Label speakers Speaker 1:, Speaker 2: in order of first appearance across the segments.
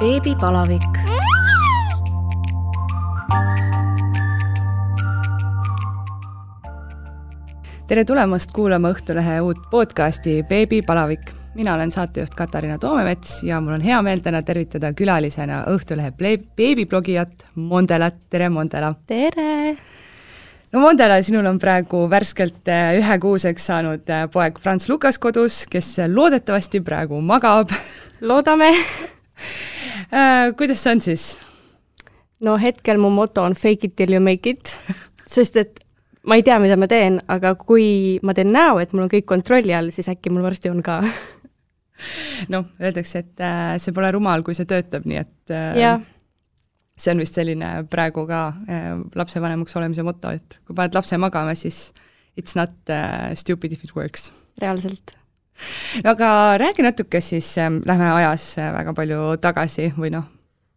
Speaker 1: beebipalavik. tere tulemast kuulama Õhtulehe uut podcasti Beebipalavik. mina olen saatejuht Katariina Toomemets ja mul on hea meel täna tervitada külalisena Õhtulehe beebiblogijat Mondelat, tere Mondela!
Speaker 2: tere!
Speaker 1: no Mondela, sinul on praegu värskelt äh, ühekuuseks saanud äh, poeg Franz Lukas kodus, kes loodetavasti praegu magab.
Speaker 2: loodame
Speaker 1: kuidas see on siis?
Speaker 2: no hetkel mu moto on fake it till you make it, sest et ma ei tea, mida ma teen, aga kui ma teen näo, et mul on kõik kontrolli all, siis äkki mul varsti on ka
Speaker 1: noh, öeldakse, et see pole rumal, kui see töötab, nii et
Speaker 2: jah
Speaker 1: see on vist selline praegu ka äh, lapsevanemaks olemise moto, et kui paned lapse magama, siis it's not stupid if it works.
Speaker 2: reaalselt.
Speaker 1: aga räägi natuke siis äh,, lähme ajas äh, väga palju tagasi või noh,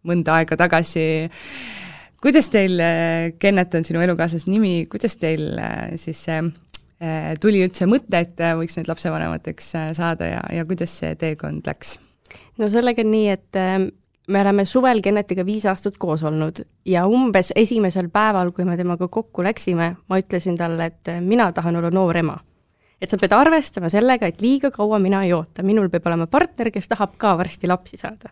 Speaker 1: mõnda aega tagasi, kuidas teil äh,, Kennet on sinu elukaaslase nimi, kuidas teil äh, siis see äh, tuli üldse mõte, et äh, võiks nüüd lapsevanemateks äh, saada ja, ja kuidas see teekond läks?
Speaker 2: no sellega on nii, et äh, me oleme suvel Kennetiga viis aastat koos olnud ja umbes esimesel päeval, kui me temaga kokku läksime, ma ütlesin talle, et mina tahan olla noor ema. Et sa pead arvestama sellega, et liiga kaua mina ei oota, minul peab olema partner, kes tahab ka varsti lapsi saada.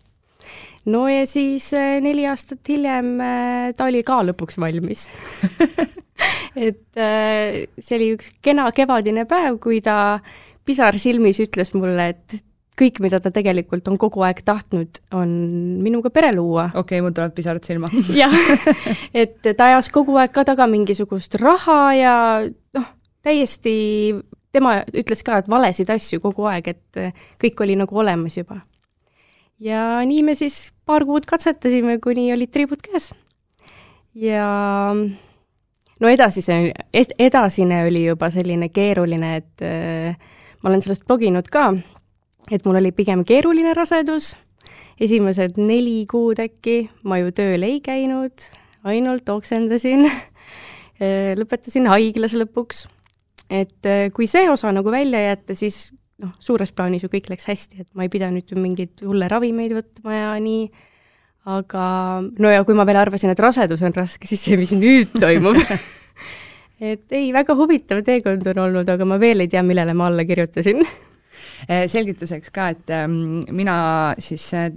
Speaker 2: no ja siis eh, neli aastat hiljem eh, ta oli ka lõpuks valmis et eh, see oli üks kena kevadine päev, kui ta pisar silmis ütles mulle, et kõik, mida ta tegelikult on kogu aeg tahtnud, on minuga pere luua.
Speaker 1: okei okay,, mul tulevad pisarad silma
Speaker 2: jah, et ta ajas kogu aeg ka taga mingisugust raha ja noh, täiesti, tema ütles ka, et valesid asju kogu aeg, et kõik oli nagu olemas juba. ja nii me siis paar kuud katsetasime, kuni olid tribud käes. ja no edasise, edasine oli juba selline keeruline, et äh, ma olen sellest bloginud ka et mul oli pigem keeruline rasedus, esimesed neli kuud äkki ma ju tööl ei käinud, ainult oksendasin lõpetasin haiglas lõpuks. Et äh, kui see osa nagu välja jätta, siis noh, suures plaanis ju kõik läks hästi, et ma ei pidanud ju mingeid hulle ravimeid võtma ja nii, aga no ja kui ma veel arvasin, et rasedus on raske, siis see, mis nüüd toimub et ei, väga huvitav teekond on olnud, aga ma veel ei tea, millele ma alla kirjutasin.
Speaker 1: Eh, selgituseks ka, et ähm, mina siis äh,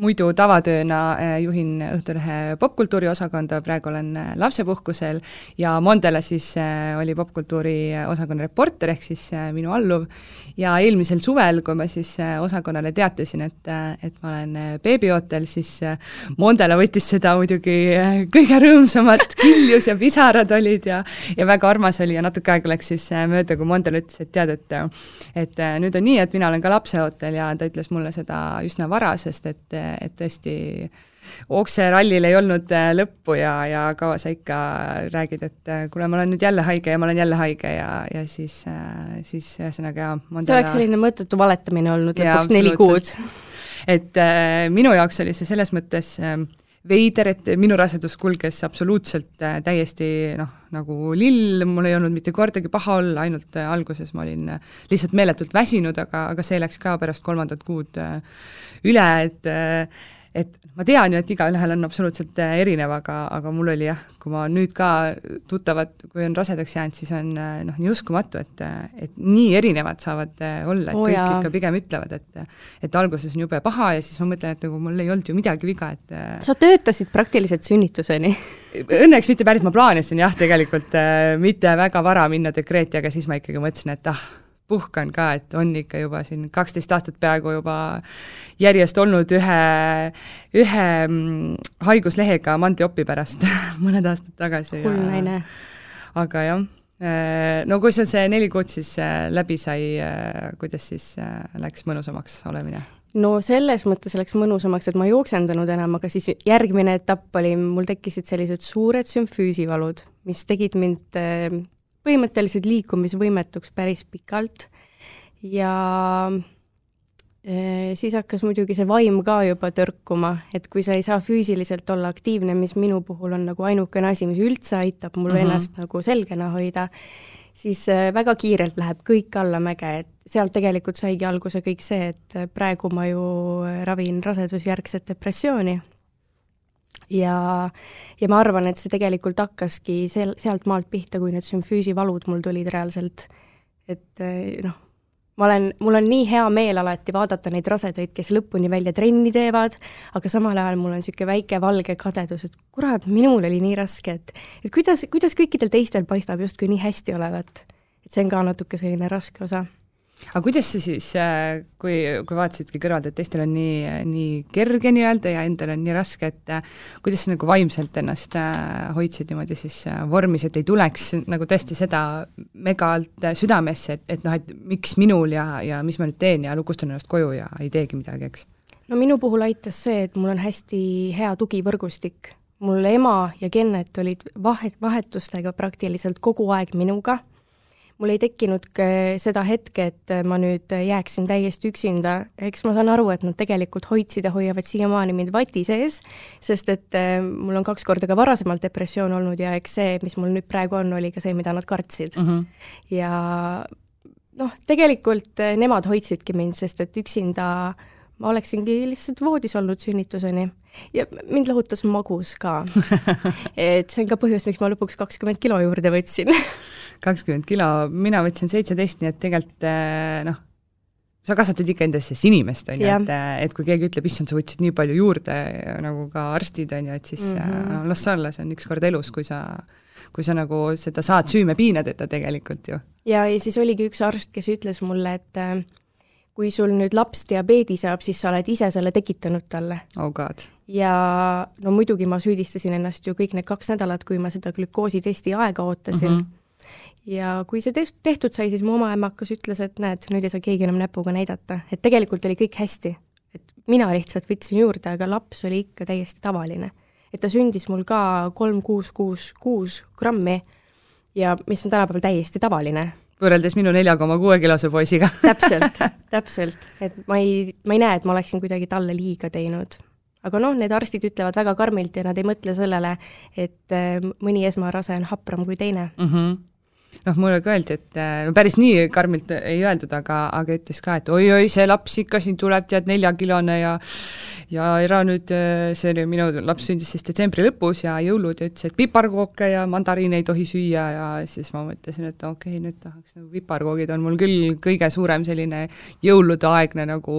Speaker 1: muidu tavatööna äh, juhin Õhtulehe popkultuuri osakonda, praegu olen äh, lapsepuhkusel ja Mondele siis oli popkultuuri osakonna reporter, ehk siis minu alluv, ja eelmisel suvel, kui ma siis osakonnale teatasin, et, et ma olen beebiootel, siis Mondele võttis seda muidugi kõige rõõmsamalt, kiljus ja pisarad olid ja ja väga armas oli ja natuke aega läks siis mööda, kui Mondele ütles, et tead, et et nüüd on nii, et mina olen ka lapseootel ja ta ütles mulle seda üsna vara, sest et, et tõesti okserallil ei olnud äh, lõppu ja, ja kaua sa ikka räägid, et äh, kuule, ma olen nüüd jälle haige ja ma olen jälle haige ja, ja siis, äh, siis ühesõnaga jaa.
Speaker 2: see oleks selline mõttetu valetamine olnud lõpuks neli kuud.
Speaker 1: et äh, minu jaoks oli see selles mõttes äh, veider, et minu rasedus kulges absoluutselt äh, täiesti noh, nagu lill, mul ei olnud mitte kordagi paha olla, ainult äh, alguses ma olin äh, lihtsalt meeletult väsinud, aga, aga see läks ka pärast kolmandat kuud üle, et et ma tean ju, et igaühel on absoluutselt äh, erinev, aga, aga mul oli jah, kui ma nüüd ka tuttavad, kui on rasedaks jäänud, siis on äh, noh, nii uskumatu, et, et nii erinevad saavad äh, olla, et oh, kõik jaa. ikka pigem ütlevad, et et alguses on jube paha ja siis ma mõtlen, et nagu mul ei olnud ju midagi viga, et
Speaker 2: sa töötasid praktiliselt sünnituseni
Speaker 1: Õnneks mitte päris, ma plaanisin jah, tegelikult mitte väga vara minna dekreeti, aga siis ma ikkagi mõtlesin, et ah, puhkan ka, et on ikka juba siin kaksteist aastat peaaegu juba järjest olnud ühe, ühe mm, haiguslehega mandriopi pärast mõned aastad tagasi.
Speaker 2: hull naine.
Speaker 1: aga jah, äh, no kui sul see neli kuud siis äh, läbi sai, äh, kuidas siis läks mõnusamaks olemine?
Speaker 2: no selles mõttes läks mõnusamaks, et ma ei jooksendanud enam, aga siis järgmine etapp oli, mul tekkisid sellised suured sümfüüsivalud, mis tegid mind põhimõtteliselt liikumisvõimetuks päris pikalt ja e, siis hakkas muidugi see vaim ka juba tõrkuma, et kui sa ei saa füüsiliselt olla aktiivne, mis minu puhul on nagu ainukene asi, mis üldse aitab mul mm -hmm. ennast nagu selgena hoida, siis äh, väga kiirelt läheb kõik allamäge, et sealt tegelikult saigi alguse kõik see, et praegu ma ju ravin rasedusjärgset depressiooni. Ja, ja ma arvan, et see tegelikult hakkaski sel-, sealt maalt pihta, kui need sümfüüsivalud mul tulid reaalselt, et noh ma olen, mul on nii hea meel alati vaadata neid rasedaid, kes lõpuni välja trenni teevad, aga samal ajal mul on niisugune väike valge kadedus, et kurat, minul oli nii raske, et et kuidas, kuidas kõikidel teistel paistab justkui nii hästi olevat. et see on ka natuke selline raske osa
Speaker 1: aga kuidas sa siis, äh, kui, kui vaatasidki kõrvalt, et teistel on nii, nii kerge nii-öelda ja endal on nii raske, et äh, kuidas sa nagu vaimselt ennast äh, hoidsid niimoodi siis vormis, et ei tuleks nagu tõesti seda megalt südamesse, et, et noh, et miks minul ja, ja mis ma nüüd teen ja lukustan ennast koju ja ei teegi midagi, eks?
Speaker 2: no minu puhul aitas see, et mul on hästi hea tugivõrgustik. mul ema ja Kennet olid vahet, vahetustega praktiliselt kogu aeg minuga mul ei tekkinud seda hetke, et ma nüüd jääksin täiesti üksinda, eks ma saan aru, et nad tegelikult hoidsid ja hoiavad siiamaani mind vati sees, sest et äh, mul on kaks korda ka varasemalt depressioon olnud ja eks see, mis mul nüüd praegu on, oli ka see, mida nad kartsid mm. -hmm. ja noh, tegelikult äh, nemad hoidsidki mind, sest et üksinda ma oleksingi lihtsalt voodis olnud sünnituseni. Ja mind lohutas magus ka. Et see on ka põhjus, miks ma lõpuks kakskümmend kilo juurde võtsin.
Speaker 1: Kakskümmend kilo, mina võtsin seitseteist, nii et tegelikult eh, noh, sa kasvatad ikka endas siis inimest, on ju, et, eh, et kui keegi ütleb, issand, sa võtsid nii palju juurde, nagu ka arstid, on ju, et siis mm -hmm. las olla, see on üks kord elus, kui sa, kui sa nagu seda saad süüme piina teda tegelikult ju.
Speaker 2: ja, ja siis oligi üks arst, kes ütles mulle, et kui sul nüüd laps diabeedi saab, siis sa oled ise selle tekitanud talle.
Speaker 1: oh god.
Speaker 2: ja no muidugi ma süüdistasin ennast ju kõik need kaks nädalat, kui ma seda glükoositesti aega ootasin mm. -hmm ja kui see tehtud sai, siis mu oma emakas ütles, et näed, nüüd ei saa keegi enam näpuga näidata, et tegelikult oli kõik hästi. et mina lihtsalt võtsin juurde, aga laps oli ikka täiesti tavaline. et ta sündis mul ka kolm kuus kuus kuus grammi ja mis on tänapäeval täiesti tavaline.
Speaker 1: Võrreldes minu nelja koma kuue kilose poisiga.
Speaker 2: Täpselt, täpselt, et ma ei, ma ei näe, et ma oleksin kuidagi talle liiga teinud. Aga noh, need arstid ütlevad väga karmilt ja nad ei mõtle sellele, et äh, mõni esmarase on hapram kui teine. Mm.
Speaker 1: -hmm noh, mulle ka öeldi, et äh, no päris nii karmilt ei öeldud, aga, aga ütles ka, et oi-oi, see laps ikka siin tuleb, tead, neljakilone ja ja ära nüüd, äh, see oli minu laps sündis siis detsembri lõpus ja jõulud ja ütles, et piparkooke ja mandariine ei tohi süüa ja siis ma mõtlesin, et okei okay,, nüüd tahaks nagu piparkoogid on mul küll kõige suurem selline jõuludeaegne nagu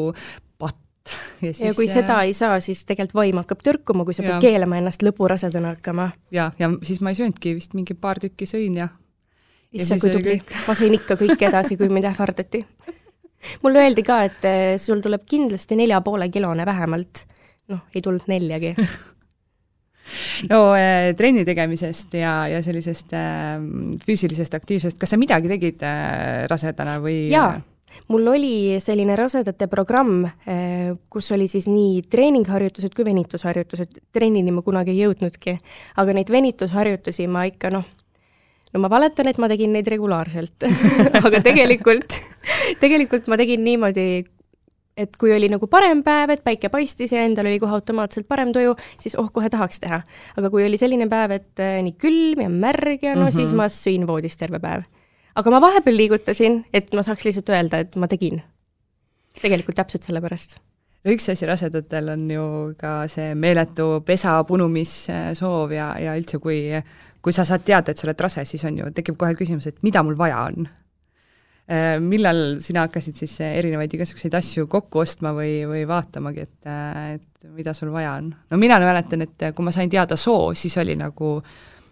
Speaker 1: patt
Speaker 2: ja, siis, ja kui äh, seda ei saa, siis tegelikult vaim hakkab tõrkuma, kui sa ja. pead keelama ennast lõburasedana hakkama.
Speaker 1: ja, ja siis ma ei söönudki, vist mingi paar tükki sõin ja
Speaker 2: issand, kui tubli, ma sain ikka kõike edasi, kui mind ähvardati. mulle öeldi ka, et eh, sul tuleb kindlasti nelja poole kilone vähemalt. noh, ei tulnud neljagi
Speaker 1: no äh, trenni tegemisest ja, ja sellisest äh, füüsilisest aktiivsusest, kas sa midagi tegid äh, rasedana või?
Speaker 2: jaa, mul oli selline rasedate programm, kus oli siis nii treeningharjutused kui venitusharjutused, trennini ma kunagi ei jõudnudki, aga neid venitusharjutusi ma ikka noh, no ma valetan, et ma tegin neid regulaarselt aga tegelikult, tegelikult ma tegin niimoodi, et kui oli nagu parem päev, et päike paistis ja endal oli kohe automaatselt parem tuju, siis oh, kohe tahaks teha. aga kui oli selline päev, et äh, nii külm ja märg ja no mm -hmm. siis ma sõin voodis terve päev. aga ma vahepeal liigutasin, et ma saaks lihtsalt öelda, et ma tegin. tegelikult täpselt sellepärast
Speaker 1: no üks asi rasedatel on ju ka see meeletu pesa punumissoov ja, ja üldse, kui kui sa saad teada, et sa oled rase, siis on ju, tekib kohe küsimus, et mida mul vaja on. Äh, millal sina hakkasid siis erinevaid igasuguseid asju kokku ostma või, või vaatamagi, et, äh, et mida sul vaja on? no mina mäletan, et kui ma sain teada soo, siis oli nagu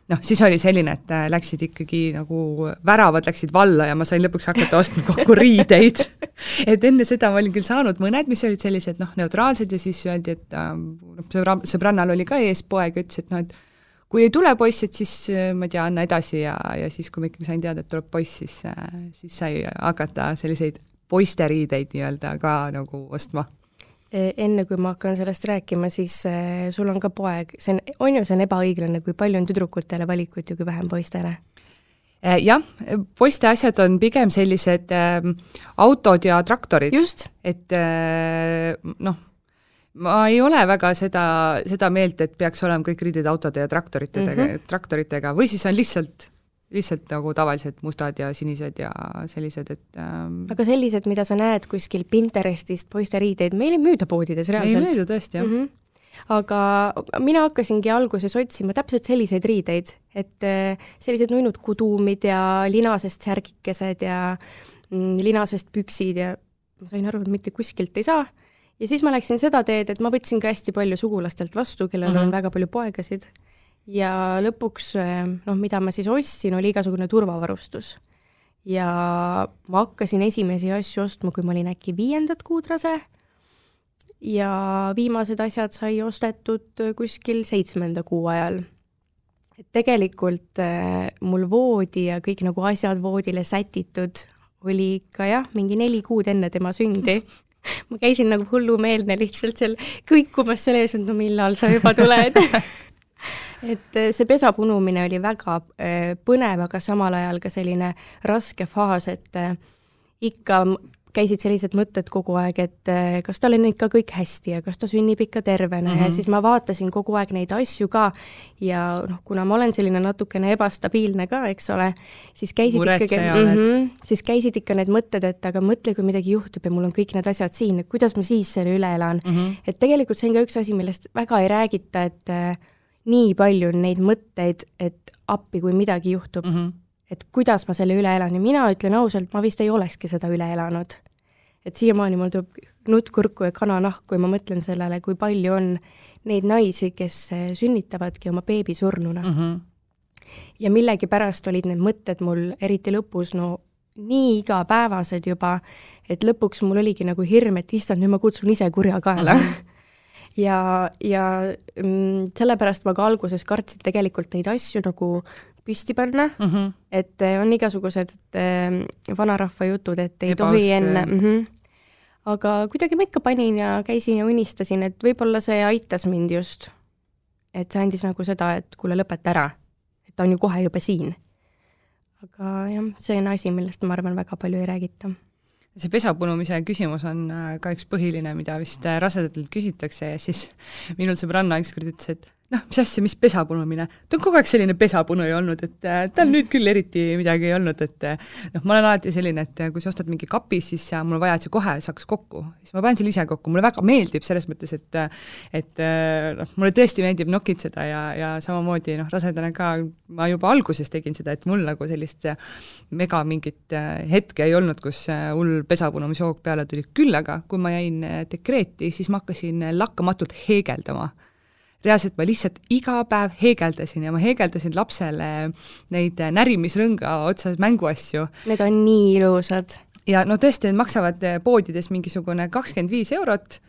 Speaker 1: noh, siis oli selline, et äh, läksid ikkagi nagu, väravad läksid valla ja ma sain lõpuks hakata ostma kokku riideid et enne seda ma olin küll saanud mõned, mis olid sellised noh, neutraalsed ja siis öeldi, et noh, sõbra, sõbrannal oli ka ees poeg, ütles, et noh, et kui ei tule poiss, et siis äh, ma ei tea, anna edasi ja, ja siis, kui ma ikkagi sain teada, et tuleb poiss, siis, äh, siis sai hakata selliseid poisteriideid nii-öelda ka nagu ostma
Speaker 2: e, enne kui ma hakkan sellest rääkima, siis äh, sul on ka poeg, see on, on ju, see on ebaõiglane, kui palju on tüdrukutele valikut ja kui vähem poistele?
Speaker 1: jah, poiste asjad on pigem sellised äh, autod ja traktorid. et äh, noh, ma ei ole väga seda, seda meelt, et peaks olema kõik riided autode ja traktoritega mm, -hmm. traktoritega või siis on lihtsalt lihtsalt nagu tavalised mustad ja sinised ja sellised, et ähm,
Speaker 2: aga sellised, mida sa näed kuskil Pinterestist, poiste riideid, meil ei müüda poodides reaalselt.
Speaker 1: ei müüda tõesti, jah mm. -hmm
Speaker 2: aga mina hakkasingi alguses otsima täpselt selliseid riideid, et äh, sellised nunnud kuduumid ja linasest särgikesed ja mm, linasest püksid ja ma sain aru, et mitte kuskilt ei saa. Ja siis ma läksin seda teed, et ma võtsin ka hästi palju sugulastelt vastu, kellel mm -hmm. on väga palju poegasid ja lõpuks noh, mida ma siis ostsin, oli igasugune turvavarustus. ja ma hakkasin esimesi asju ostma, kui ma olin äkki viiendat kuud rase ja viimased asjad sai ostetud kuskil seitsmenda kuu ajal. et tegelikult äh, mul voodi ja kõik nagu asjad voodile sätitud oli ikka jah, mingi neli kuud enne tema sündi ma käisin nagu hullumeelne lihtsalt seal kõikumas selle ees, et no millal sa juba tuled. Et eh, see pesa punumine oli väga eh, põnev, aga samal ajal ka selline raske faas, et eh, ikka käisid sellised mõtted kogu aeg, et kas tal on ikka kõik hästi ja kas ta sünnib ikka tervena mm -hmm. ja mhm. siis ma vaatasin kogu aeg neid asju ka ja noh, kuna ma olen selline natukene ebastabiilne ka, eks ole, siis käisid
Speaker 1: Muretseja ikkagi, mm -hmm,
Speaker 2: siis käisid ikka need mõtted, et aga mõtle, kui midagi juhtub ja mul on kõik need asjad siin, et kuidas ma siis selle üle elan mm. -hmm. et tegelikult see on ka üks asi, millest väga ei räägita, et nii palju on neid mõtteid, et appi, kui midagi juhtub mm, -hmm. Et kuidas ma selle üle elan ja mina ütlen ausalt, ma vist ei olekski seda üle elanud. et siiamaani mul tuleb nutt kurku ja kananahku ja ma mõtlen sellele, kui palju on neid naisi, kes eh, sünnitavadki oma beebi surnuna mm. -hmm. ja millegipärast olid need mõtted mul eriti lõpus no nii igapäevased juba, et lõpuks mul oligi nagu hirm, et issand, nüüd ma kutsun ise kurja kaela mm. -hmm ja, ja mm, sellepärast ma ka alguses kartsin tegelikult neid asju nagu püsti panna mm, -hmm. et eh, on igasugused eh, vanarahva jutud, et ei Ebauske. tohi enne mm, -hmm. aga kuidagi ma ikka panin ja käisin ja unistasin, et võib-olla see aitas mind just. et see andis nagu seda, et kuule, lõpeta ära, et ta on ju kohe juba siin. aga jah, see on asi, millest ma arvan, väga palju ei räägita
Speaker 1: see pesa punumise küsimus on äh, ka üks põhiline, mida vist äh, rasedatelt küsitakse ja siis minul sõbranna ükskord ütles, et noh, mis asja, mis pesapunumine, ta on kogu aeg selline pesapunuja olnud, et äh, tal nüüd küll eriti midagi ei olnud, et äh, noh, ma olen alati selline, et äh, kui sa ostad mingi kapi, siis äh, mul on vaja, et see kohe saaks kokku, siis ma panen selle ise kokku, mulle väga meeldib selles mõttes, et et noh, mulle tõesti meeldib nokitseda ja, ja samamoodi noh, rasedana ka. Ma juba alguses tegin seda, et mul nagu sellist mega mingit hetke ei olnud, kus hull pesapunumishoog peale tuli, küll aga kui ma jäin dekreeti, siis ma hakkasin lakkamatult heegeldama reaalselt ma lihtsalt iga päev heegeldasin ja ma heegeldasin lapsele neid närimisrõnga otsas mänguasju.
Speaker 2: Need on nii ilusad.
Speaker 1: ja no tõesti, need maksavad poodides mingisugune kakskümmend viis eurot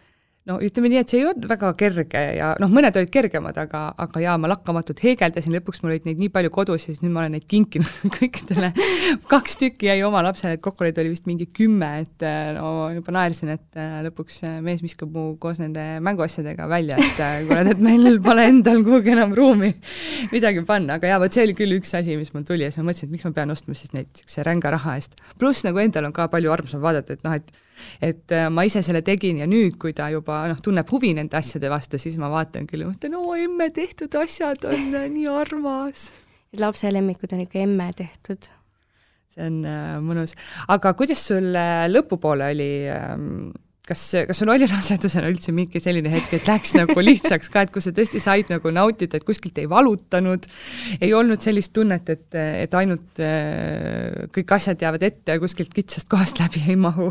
Speaker 1: no ütleme nii, et see ei olnud väga kerge ja noh, mõned olid kergemad, aga, aga jaa, ma lakkamatult heegeldasin, lõpuks mul olid neid nii palju kodus ja siis nüüd ma olen neid kinkinud kõikidele. Kaks tükki jäi oma lapsele, et kokku neid oli vist mingi kümme, et no juba naersin, et äh, lõpuks äh, mees viskab mu koos nende mänguasjadega välja, et äh, kuule, et meil pole endal kuhugi enam ruumi midagi panna, aga jaa, vot see oli küll üks asi, mis mul tuli ja siis ma mõtlesin, et miks ma pean ostma siis neid niisuguse ränga raha eest. pluss nagu endal on ka palju armsam vaadata, et noh, et et äh, ma ise selle tegin ja nüüd, kui ta juba noh, tunneb huvi nende asjade vastu, siis ma vaatan küll ja mõtlen, oo emme tehtud asjad on äh, nii armas.
Speaker 2: lapse lemmikud on ikka emme tehtud.
Speaker 1: see on äh, mõnus. aga kuidas sul äh, lõpupoole oli ähm, kas, kas sul oli rasedusena üldse mingi selline hetk, et läks nagu lihtsaks ka, et kus sa tõesti said nagu nautida, et kuskilt ei valutanud, ei olnud sellist tunnet, et, et ainult äh, kõik asjad jäävad ette ja kuskilt kitsast kohast läbi ei mahu?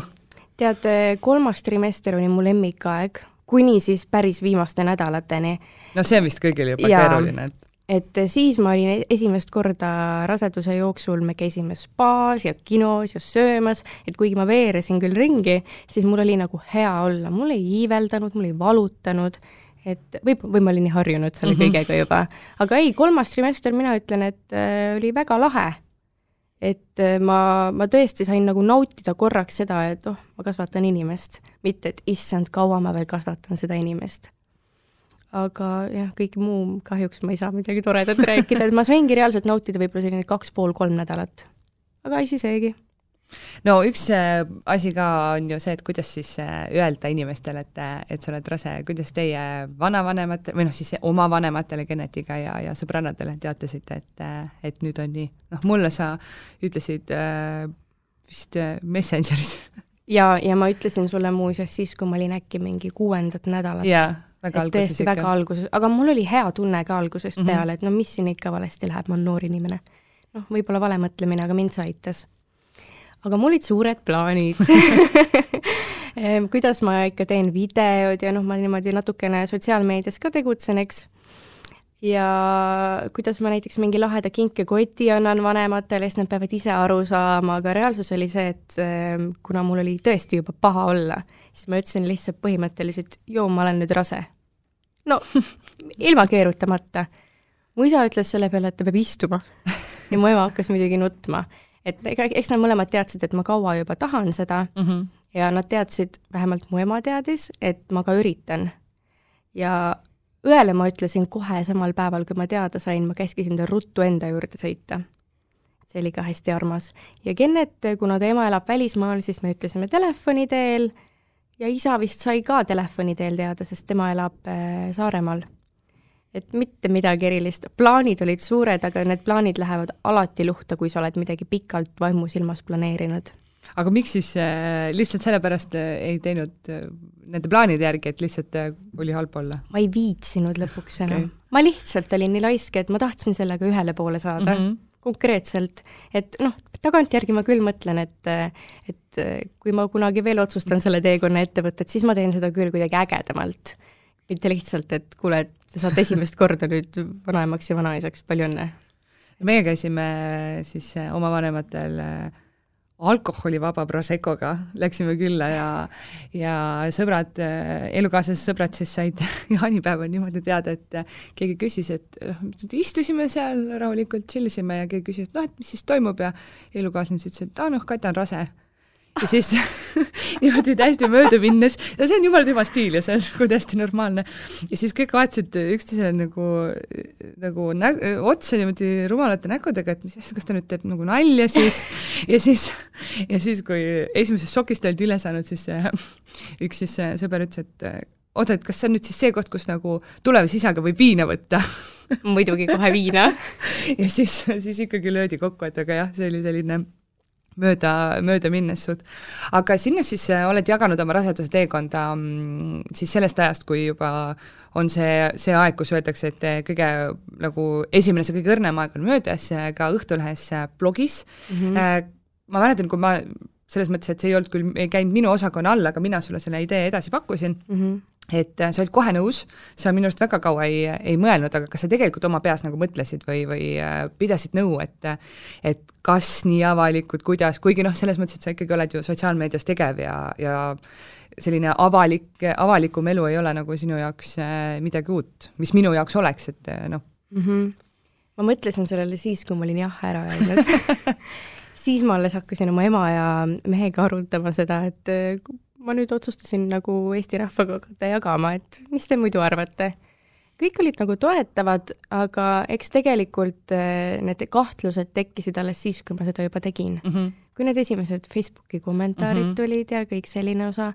Speaker 2: Tead, kolmas trimester oli mu lemmikaeg, kuni siis päris viimaste nädalateni.
Speaker 1: no see on vist kõigil juba ja, keeruline, et
Speaker 2: et siis ma olin esimest korda raseduse jooksul, me käisime spaas ja kinos ja söömas, et kuigi ma veeresin küll ringi, siis mul oli nagu hea olla, mul ei iiveldanud, mul ei valutanud, et või, või ma olin nii harjunud selle mm -hmm. kõigega juba. aga ei, kolmas trimester, mina ütlen, et äh, oli väga lahe et äh, ma, ma tõesti sain nagu nautida korraks seda, et oh, ma kasvatan inimest, mitte et issand, kaua ma veel kasvatan seda inimest. aga jah, kõik muu kahjuks ma ei saa midagi toredat rääkida, et ma saingi reaalselt nautida võib-olla selline kaks pool, kolm nädalat. aga asi seegi
Speaker 1: no üks äh, asi ka on ju see, et kuidas siis äh, öelda inimestele, et, et sa oled rase, kuidas teie vanavanematele või noh, siis oma vanematele Genetiga ja, ja sõbrannadele teatasite, et, et nüüd on nii, noh mulle sa ütlesid äh, vist Messengeris
Speaker 2: ja, ja ma ütlesin sulle muuseas siis, kui ma olin äkki mingi kuuendat nädalat.
Speaker 1: jaa, väga alguses
Speaker 2: tõesti ikka. väga alguses, aga mul oli hea tunne ka algusest mm -hmm. peale, et no mis siin ikka valesti läheb, ma olen noor inimene. noh, võib-olla vale mõtlemine, aga mind see aitas aga mul olid suured plaanid kuidas ma ikka teen videod ja noh, ma niimoodi natukene sotsiaalmeedias ka tegutsen, eks. ja kuidas ma näiteks mingi laheda kinkekoti annan vanematele, siis nad peavad ise aru saama, aga reaalsus oli see, et kuna mul oli tõesti juba paha olla, siis ma ütlesin lihtsalt põhimõtteliselt, joo, ma olen nüüd rase. no ilma keerutamata. mu isa ütles selle peale, et ta peab istuma ja mu ema hakkas muidugi nutma et ega, eks nad mõlemad teadsid, et ma kaua juba tahan seda mm -hmm. ja nad teadsid, vähemalt mu ema teadis, et ma ka üritan. ja õele ma ütlesin kohe samal päeval, kui ma teada sain, ma käskisin ta ruttu enda juurde sõita. see oli ka hästi armas. ja Kennet, kuna ta ema elab välismaal, siis me ütlesime telefoni teel ja isa vist sai ka telefoni teel teada, sest tema elab äh, Saaremaal et mitte midagi erilist, plaanid olid suured, aga need plaanid lähevad alati luhta, kui sa oled midagi pikalt vaimusilmas planeerinud.
Speaker 1: aga miks siis äh, lihtsalt sellepärast äh, ei teinud äh, nende plaanide järgi, et lihtsalt äh, oli halb olla?
Speaker 2: ma ei viitsinud lõpuks enam okay.. ma lihtsalt olin nii laisk, et ma tahtsin sellega ühele poole saada mm, -hmm. konkreetselt. et noh, tagantjärgi ma küll mõtlen, et, et kui ma kunagi veel otsustan selle teekonna ette võtta, et siis ma teen seda küll kuidagi ägedamalt mitte lihtsalt, et kuule, et te saate esimest korda nüüd vanaemaks ja vanaisaks, palju õnne!
Speaker 1: meie käisime siis eh, oma vanematel eh, alkoholivaba Proseccoga, läksime külla ja ja sõbrad, eh, elukaaslased sõbrad siis said jaanipäeval niimoodi teada, et keegi küsis, et istusime seal rahulikult, chill isime ja keegi küsis, et noh, et mis siis toimub? Ja elukaaslane siis ütles, et aa noh, Katja on rase ja siis niimoodi täiesti mööda minnes, ja see on jumala tema stiil ja see on nagu täiesti normaalne. ja siis kõik vaatasid üksteisele nagu, nagu nä-, otsa niimoodi rumalate nägudega, et mis asja, kas ta nüüd teeb nagu nalja siis, ja siis, ja siis, kui esimesest šokist olid üle saanud, siis üks siis sõber ütles, et oota, et kas see on nüüd siis see koht, kus nagu tulevase isaga võib viina võtta?
Speaker 2: Muidugi kohe viina.
Speaker 1: Ja siis, siis ikkagi löödi kokku, et aga jah, see oli selline mööda, mööda minnes suht. aga sinna siis äh, oled jaganud oma raseduse teekonda mm, siis sellest ajast, kui juba on see, see aeg, kus öeldakse, et äh, kõige nagu esimene, see kõige õrnem aeg on möödas, äh, ka Õhtulehes blogis mm. -hmm. ma mäletan, kui ma selles mõttes, et see ei olnud küll, ei käinud minu osakonna all, aga mina sulle selle idee edasi pakkusin mm, -hmm et sa olid kohe nõus, sa minu arust väga kaua ei, ei mõelnud, aga kas sa tegelikult oma peas nagu mõtlesid või, või pidasid nõu, et et kas nii avalikult, kuidas, kuigi noh, selles mõttes, et sa ikkagi oled ju sotsiaalmeedias tegev ja, ja selline avalik, avalikum elu ei ole nagu sinu jaoks midagi uut, mis minu jaoks oleks, et noh mm.
Speaker 2: -hmm. ma mõtlesin sellele siis, kui ma olin jah ära öelnud siis ma alles hakkasin oma ema ja mehega arutama seda, et äh, ma nüüd otsustasin nagu Eesti rahvaga hakata jagama, et mis te muidu arvate. kõik olid nagu toetavad, aga eks tegelikult äh, need kahtlused tekkisid alles siis, kui ma seda juba tegin mm. -hmm. kui need esimesed Facebooki kommentaarid mm -hmm. tulid ja kõik selline osa,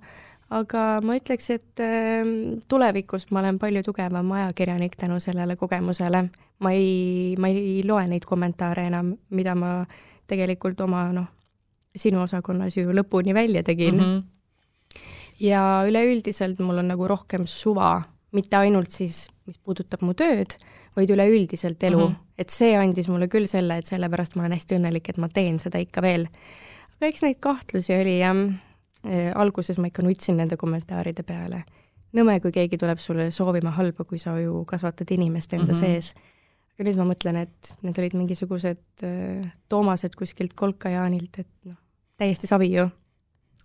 Speaker 2: aga ma ütleks, et äh, tulevikus ma olen palju tugevam ajakirjanik tänu sellele kogemusele. ma ei, ma ei loe neid kommentaare enam, mida ma äh, tegelikult oma noh, sinu osakonnas ju lõpuni välja tegin mm. -hmm. ja üleüldiselt mul on nagu rohkem suva, mitte ainult siis, mis puudutab mu tööd, vaid üleüldiselt elu mm, -hmm. et see andis mulle küll selle, et sellepärast ma olen hästi õnnelik, et ma teen seda ikka veel. aga eks neid kahtlusi oli jah e,, alguses ma ikka nutsin nende kommentaaride peale. nõme, kui keegi tuleb sulle soovima halba, kui sa ju kasvatad inimest enda mm -hmm. sees aga nüüd ma mõtlen, et need olid mingisugused äh, Toomased kuskilt Kolka-Jaanilt, et noh, täiesti savi ju.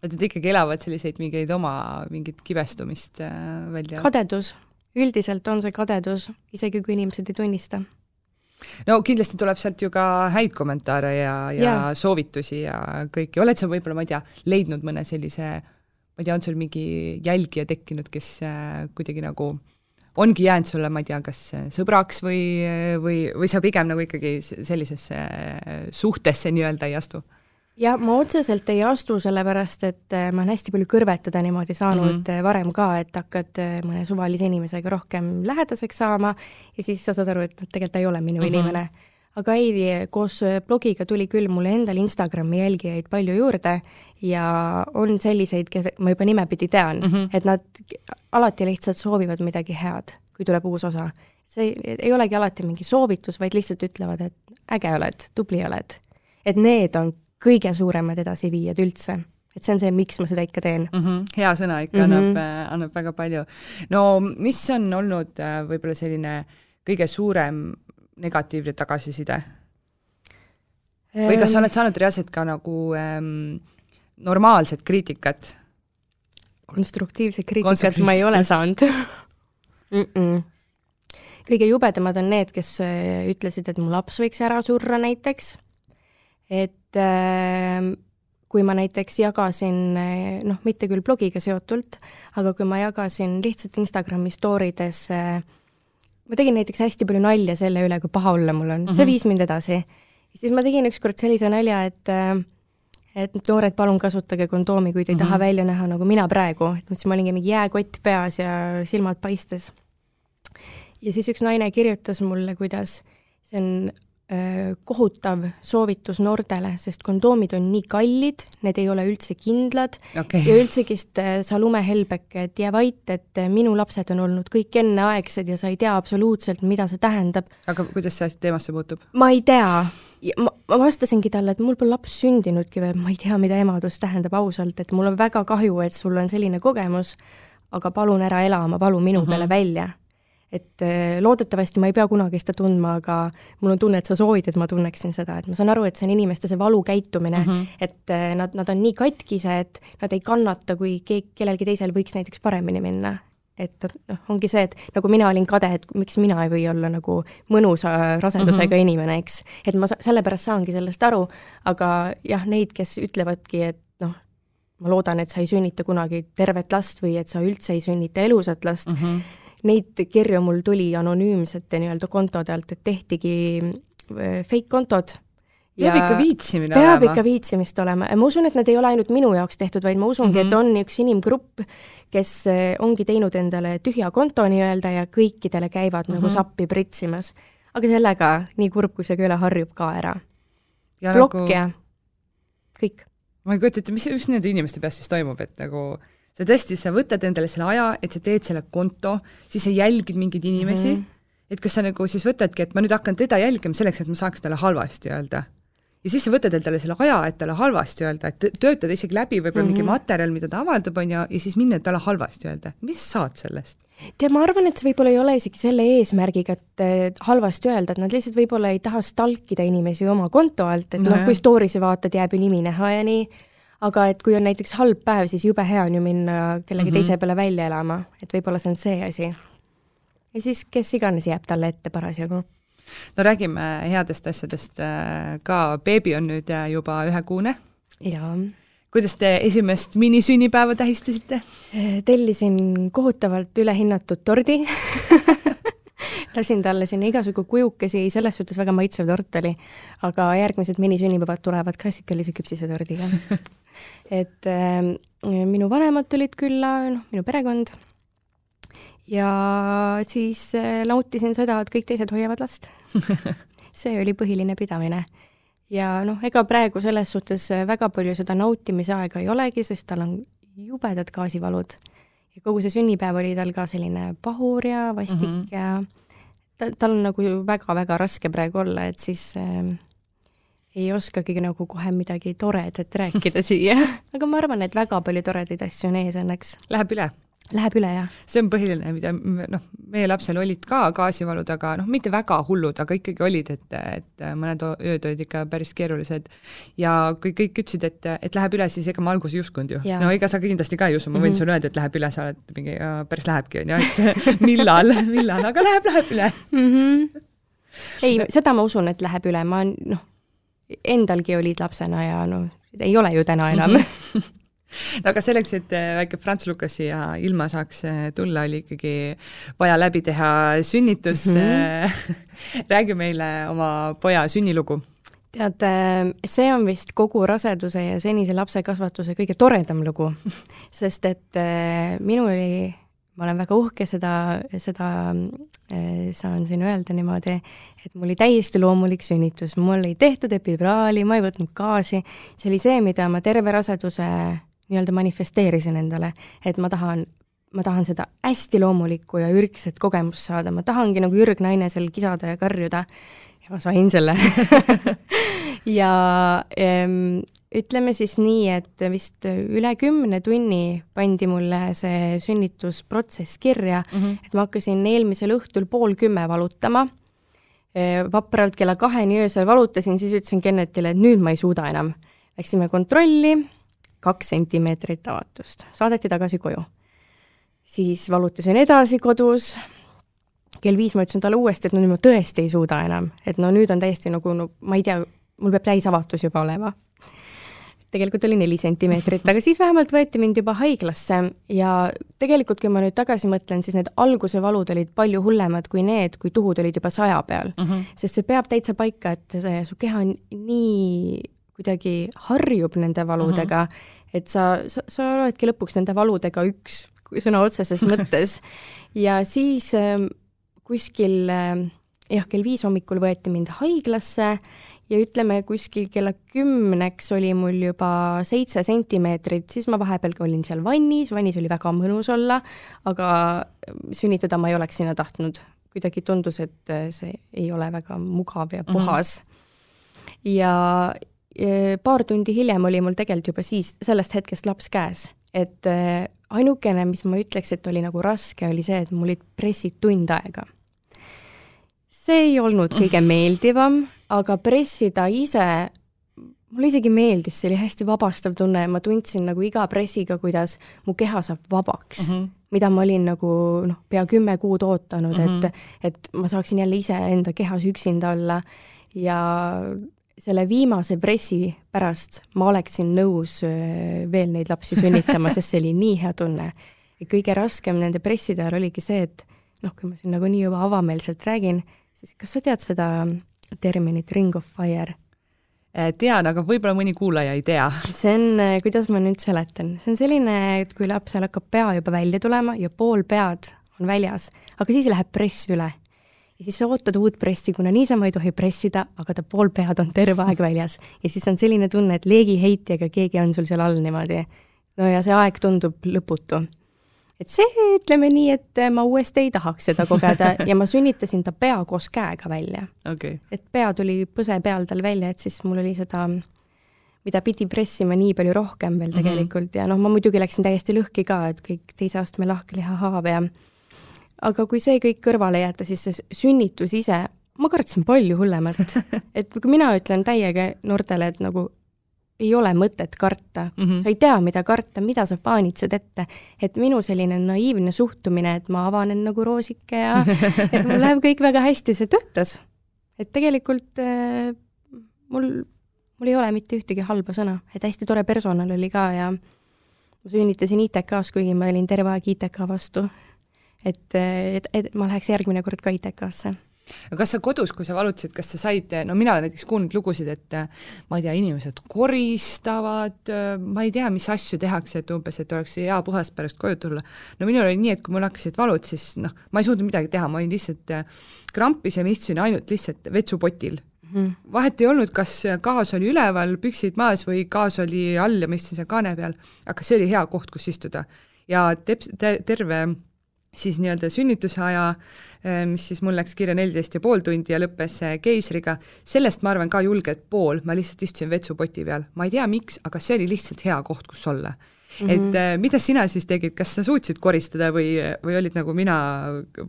Speaker 1: et nad ikkagi elavad selliseid mingeid oma mingit kibestumist äh, välja?
Speaker 2: kadedus, üldiselt on see kadedus, isegi kui inimesed ei tunnista.
Speaker 1: no kindlasti tuleb sealt ju ka häid kommentaare ja, ja, ja soovitusi ja kõike, oled sa võib-olla, ma ei tea, leidnud mõne sellise ma ei tea, on sul mingi jälgija tekkinud, kes äh, kuidagi nagu äh, ongi jäänud sulle, ma ei tea, kas sõbraks või, või, või sa pigem nagu ikkagi sellisesse suhtesse nii-öelda ei astu?
Speaker 2: ja ma otseselt ei astu, sellepärast et äh, ma olen hästi palju kõrvetada niimoodi saanud mm -hmm. varem ka, et hakkad äh, mõne suvalise inimesega rohkem lähedaseks saama ja siis sa saad aru, et tegelikult ta ei ole minu mm -hmm. inimene. Aga ei, koos blogiga tuli küll mulle endal Instagrami jälgijaid palju juurde ja on selliseid, kes ma juba nimepidi tean mm, -hmm. et nad alati lihtsalt soovivad midagi head, kui tuleb uus osa. see ei, olegi alati mingi soovitus, vaid lihtsalt ütlevad, et äge oled, tubli oled. et need on kõige suuremad edasiviijad üldse. et see on see, miks ma seda ikka teen
Speaker 1: mm. -hmm. hea sõna ikka mm -hmm. annab, annab väga palju. no mis on olnud äh, võib-olla selline kõige suurem negatiivne tagasiside? või kas sa oled saanud reaalselt ka nagu ähm, normaalset kriitikat?
Speaker 2: konstruktiivset kriitikat ma ei ole saanud mm. -mm. kõige jubedamad on need, kes äh, ütlesid, et mu laps võiks ära surra näiteks et äh, kui ma näiteks jagasin, äh, noh, mitte küll blogiga seotult, aga kui ma jagasin lihtsalt Instagrami story des äh, ma tegin näiteks hästi palju nalja selle üle, kui paha olla mul on mm, -hmm. see mhm. viis mind edasi. siis ma tegin ükskord sellise nalja, et et noored, palun kasutage kondoomi, kui te ei mm -hmm. taha mhm. välja näha nagu mina praegu, et siis ma olingi mingi jääkott peas ja silmad paistes. ja siis üks naine kirjutas mulle, kuidas see on Äh, kohutav soovitus noortele, sest kondoomid on nii kallid, need ei ole üldse kindlad okay. ja üldsegist äh, sa lumehelbeke, et jää vait, et minu lapsed on olnud kõik enneaegsed ja sa ei tea absoluutselt, mida see tähendab.
Speaker 1: aga kuidas see asi teemasse puutub?
Speaker 2: ma ei tea. ma, ma vastasingi talle, et mul pole laps sündinudki veel, ma ei tea, mida emadus tähendab ausalt, et mul on väga kahju, et sul on selline kogemus, aga palun ära ela oma valu minu mm -hmm. peale välja et äh, loodetavasti ma ei pea kunagi seda tundma, aga mul on tunne, et sa soovid, et ma tunneksin seda, et ma saan aru, et see on inimeste see valukäitumine mm, -hmm. et äh, nad, nad on nii katkised, nad ei kannata, kui keegi, kellelgi teisel võiks näiteks paremini minna. et noh, ongi see, et nagu mina olin kade, et miks mina ei või olla nagu mõnusa rasedusega mm -hmm. inimene, eks. et ma sellepärast saangi sellest aru, aga jah, neid, kes ütlevadki, et noh, ma loodan, et sa ei sünnita kunagi tervet last või et sa üldse ei sünnita elusat last mm, -hmm neid kirju mul tuli anonüümsete nii-öelda kontode alt, et tehtigi äh, fake kontod.
Speaker 1: peab ikka viitsimine
Speaker 2: peab olema. peab ikka viitsimist olema ja ma usun, et need ei ole ainult minu jaoks tehtud, vaid ma usungi mm, -hmm. et on üks inimgrupp, kes äh, ongi teinud endale tühja konto nii-öelda ja kõikidele käivad mm -hmm. nagu mhm. sappi pritsimas. aga sellega, nii kurb kui see ole, harjub ka ära. plokk nagu... ja kõik.
Speaker 1: ma ei kujuta ette, mis, mis nende inimeste peas siis toimub, et nagu sa tõesti, sa võtad endale selle aja, et sa teed selle konto, siis sa jälgid mingeid inimesi mm, -hmm. et kas sa nagu siis võtadki, et ma nüüd hakkan teda jälgima selleks, et ma saaks talle halvasti öelda. ja siis sa võtad endale selle aja, et talle halvasti öelda, et töötada isegi läbi võib-olla mm -hmm. mingi mhm. materjal, mida ta avaldab, on ju, ja siis minna talle halvasti öelda. mis sa saad sellest?
Speaker 2: tead, ma arvan, et see võib-olla ei ole isegi selle eesmärgiga, et halvasti öelda, et nad lihtsalt võib-olla ei taha stalkida inimesi oma konto alt, et no, noh, kui story'si vaatad, jääb ju nimi näha ja nii aga et kui on näiteks halb päev, siis jube hea on ju minna kellegi mm -hmm. teise peale välja elama, et võib-olla see on see asi. ja siis kes iganes jääb talle ette parasjagu.
Speaker 1: no räägime headest asjadest äh, ka, beebi on nüüd äh, juba ühekuune.
Speaker 2: jaa.
Speaker 1: kuidas te esimest minisünnipäeva tähistasite?
Speaker 2: Äh, tellisin kohutavalt ülehinnatud tordi lasin talle sinna igasugu kujukesi, selles suhtes väga maitsev tort oli, aga järgmised minisünnipäevad tulevad klassikalise küpsisetordiga et äh, minu vanemad tulid külla, noh, minu perekond, ja siis äh, nautisin seda, et kõik teised hoiavad last see oli põhiline pidamine. ja noh, ega praegu selles suhtes väga palju seda nautimise aega ei olegi, sest tal on jubedad gaasivalud. ja kogu see sünnipäev oli tal ka selline pahur ja vastik mm -hmm. ja ta, tal on nagu väga-väga raske praegu olla, et siis äh, ei oskagi nagu kohe midagi toredat rääkida siia, aga ma arvan, et väga palju toredaid asju on ees õnneks.
Speaker 1: Läheb üle?
Speaker 2: Läheb üle, jah.
Speaker 1: see on põhiline, mida noh, meie lapsel olid ka gaasivalud, aga noh, mitte väga hullud, aga ikkagi olid, et, et mõned ööd olid ikka päris keerulised. ja kui kõik ütlesid, et, et läheb üle, siis ega ma alguses ei uskunud ju. no ega sa kindlasti ka ei usu, ma võin mm -hmm. sulle öelda, et läheb üle, sa oled mingi, päris lähebki, on ju, et millal, millal, aga läheb, läheb üle mm.
Speaker 2: -hmm. ei seda ma usun, et läheb üle, ma noh endalgi olid lapsena ja noh, ei ole ju täna enam mm. -hmm.
Speaker 1: no aga selleks, et äh, väike Franz Lukas siia ilma saaks äh, tulla, oli ikkagi vaja läbi teha sünnitus mm. -hmm. räägi meile oma poja sünnilugu.
Speaker 2: tead, see on vist kogu raseduse ja senise lapsekasvatuse kõige toredam lugu, sest et minul oli, ma olen väga uhke seda, seda äh, saan siin öelda niimoodi, et mul oli täiesti loomulik sünnitus, mul ei tehtud epiduraali, ma ei võtnud gaasi, see oli see, mida ma terve raseduse nii-öelda manifesteerisin endale, et ma tahan ma tahan seda hästi loomulikku ja ürgset kogemust saada, ma tahangi nagu ürgnaine seal kisada ja karjuda. Ja ma sain selle. Ja ütleme siis nii, et vist üle kümne tunni pandi mulle see sünnitusprotsess kirja mm, -hmm. et ma hakkasin eelmisel õhtul pool kümme valutama e,. vapralt kella kaheni öösel valutasin, siis ütlesin Kennetile, et nüüd ma ei suuda enam. Läksime kontrolli, kaks sentimeetrit avatust, saadeti tagasi koju. siis valutasin edasi kodus kell viis ma ütlesin talle uuesti, et no nüüd ma tõesti ei suuda enam, et no nüüd on täiesti nagu no ma ei tea, mul peab täisavatus juba olema. Tegelikult oli neli sentimeetrit, aga siis vähemalt võeti mind juba haiglasse ja tegelikult, kui ma nüüd tagasi mõtlen, siis need alguse valud olid palju hullemad kui need, kui tuhud olid juba saja peal mm. -hmm. sest see peab täitsa paika, et see, su keha nii kuidagi harjub nende valudega mm, -hmm. et sa, sa, sa oledki lõpuks nende valudega üks sõna otseses mõttes ja siis ähm, kuskil jah, kell viis hommikul võeti mind haiglasse ja ütleme, kuskil kella kümneks oli mul juba seitse sentimeetrit, siis ma vahepeal olin seal vannis, vannis oli väga mõnus olla, aga sünnitada ma ei oleks sinna tahtnud. kuidagi tundus, et see ei ole väga mugav ja puhas mm. -hmm. ja paar tundi hiljem oli mul tegelikult juba siis, sellest hetkest laps käes, et ainukene, mis ma ütleks, et oli nagu raske, oli see, et mul olid pressid tund aega see ei olnud kõige meeldivam, aga pressida ise, mulle isegi meeldis, see oli hästi vabastav tunne ja ma tundsin nagu iga pressiga, kuidas mu keha saab vabaks mm, -hmm. mida ma olin nagu noh, pea kümme kuud ootanud mm, -hmm. et, et ma saaksin jälle iseenda kehas üksinda olla ja selle viimase pressi pärast ma oleksin nõus veel neid lapsi sünnitama, sest see oli nii hea tunne. ja kõige raskem nende presside ajal oligi see, et noh, kui ma siin nagunii juba avameelselt räägin, siis kas sa tead seda terminit Ring of Fire?
Speaker 1: Äh, tean, aga võib-olla mõni kuulaja ei tea.
Speaker 2: see on, äh, kuidas ma nüüd seletan, see on selline, et kui lapsel hakkab pea juba välja tulema ja pool pead on väljas, aga siis läheb press üle. ja siis sa ootad uut pressi, kuna niisama ei tohi pressida, aga ta pool pead on terve aeg väljas. ja siis on selline tunne, et leegiheitjaga keegi on sul seal all niimoodi. no ja see aeg tundub lõputu et see, ütleme nii, et ma uuesti ei tahaks seda kogeda ja ma sünnitasin ta pea koos käega välja
Speaker 1: okay..
Speaker 2: et pea tuli põse peal tal välja, et siis mul oli seda, mida pidi pressima nii palju rohkem veel mhm. tegelikult mm -hmm. ja noh, ma muidugi läksin täiesti lõhki ka, et kõik teise astme lahklihahaav ja aga kui see kõik kõrvale jätta, siis see sünnitus ise, ma kartsin palju hullemat. et kui mina ütlen täiega noortele, et nagu ei ole mõtet karta mm, -hmm. sa ei tea, mida karta, mida sa paanitsed ette. et minu selline naiivne suhtumine, et ma avanen nagu roosike ja et mul läheb kõik väga hästi, see töötas. et tegelikult äh, mul, mul ei ole mitte ühtegi halba sõna, et hästi tore personal oli ka ja ma sünnitasin ITK-s, kuigi ma olin terve aeg ITK vastu. et, et, et ma läheks järgmine kord ka ITK-sse
Speaker 1: aga kas sa kodus, kui sa valutasid, kas sa said, no mina olen näiteks kuulnud lugusid, et ma ei tea, inimesed koristavad, ma ei tea, mis asju tehakse, et umbes, et oleks hea puhas pärast koju tulla. no minul oli nii, et kui mul hakkasid valud, siis noh, ma ei suutnud midagi teha, ma olin lihtsalt krampis ja ma istusin ainult lihtsalt vetsupotil mm. vahet ei olnud, kas gaas oli üleval, püksid maas või gaas oli all ja ma istusin seal kaane peal, aga see oli hea koht, kus istuda. ja teps-, terve siis nii-öelda sünnituse aja, eh, mis siis mul läks kirja neliteist ja pool tundi ja lõppes eh, keisriga, sellest ma arvan ka julgelt pool, ma lihtsalt istusin vetsupoti peal, ma ei tea, miks, aga see oli lihtsalt hea koht, kus olla Mm -hmm. et äh, mida sina siis tegid, kas sa suutsid koristada või, või olid nagu mina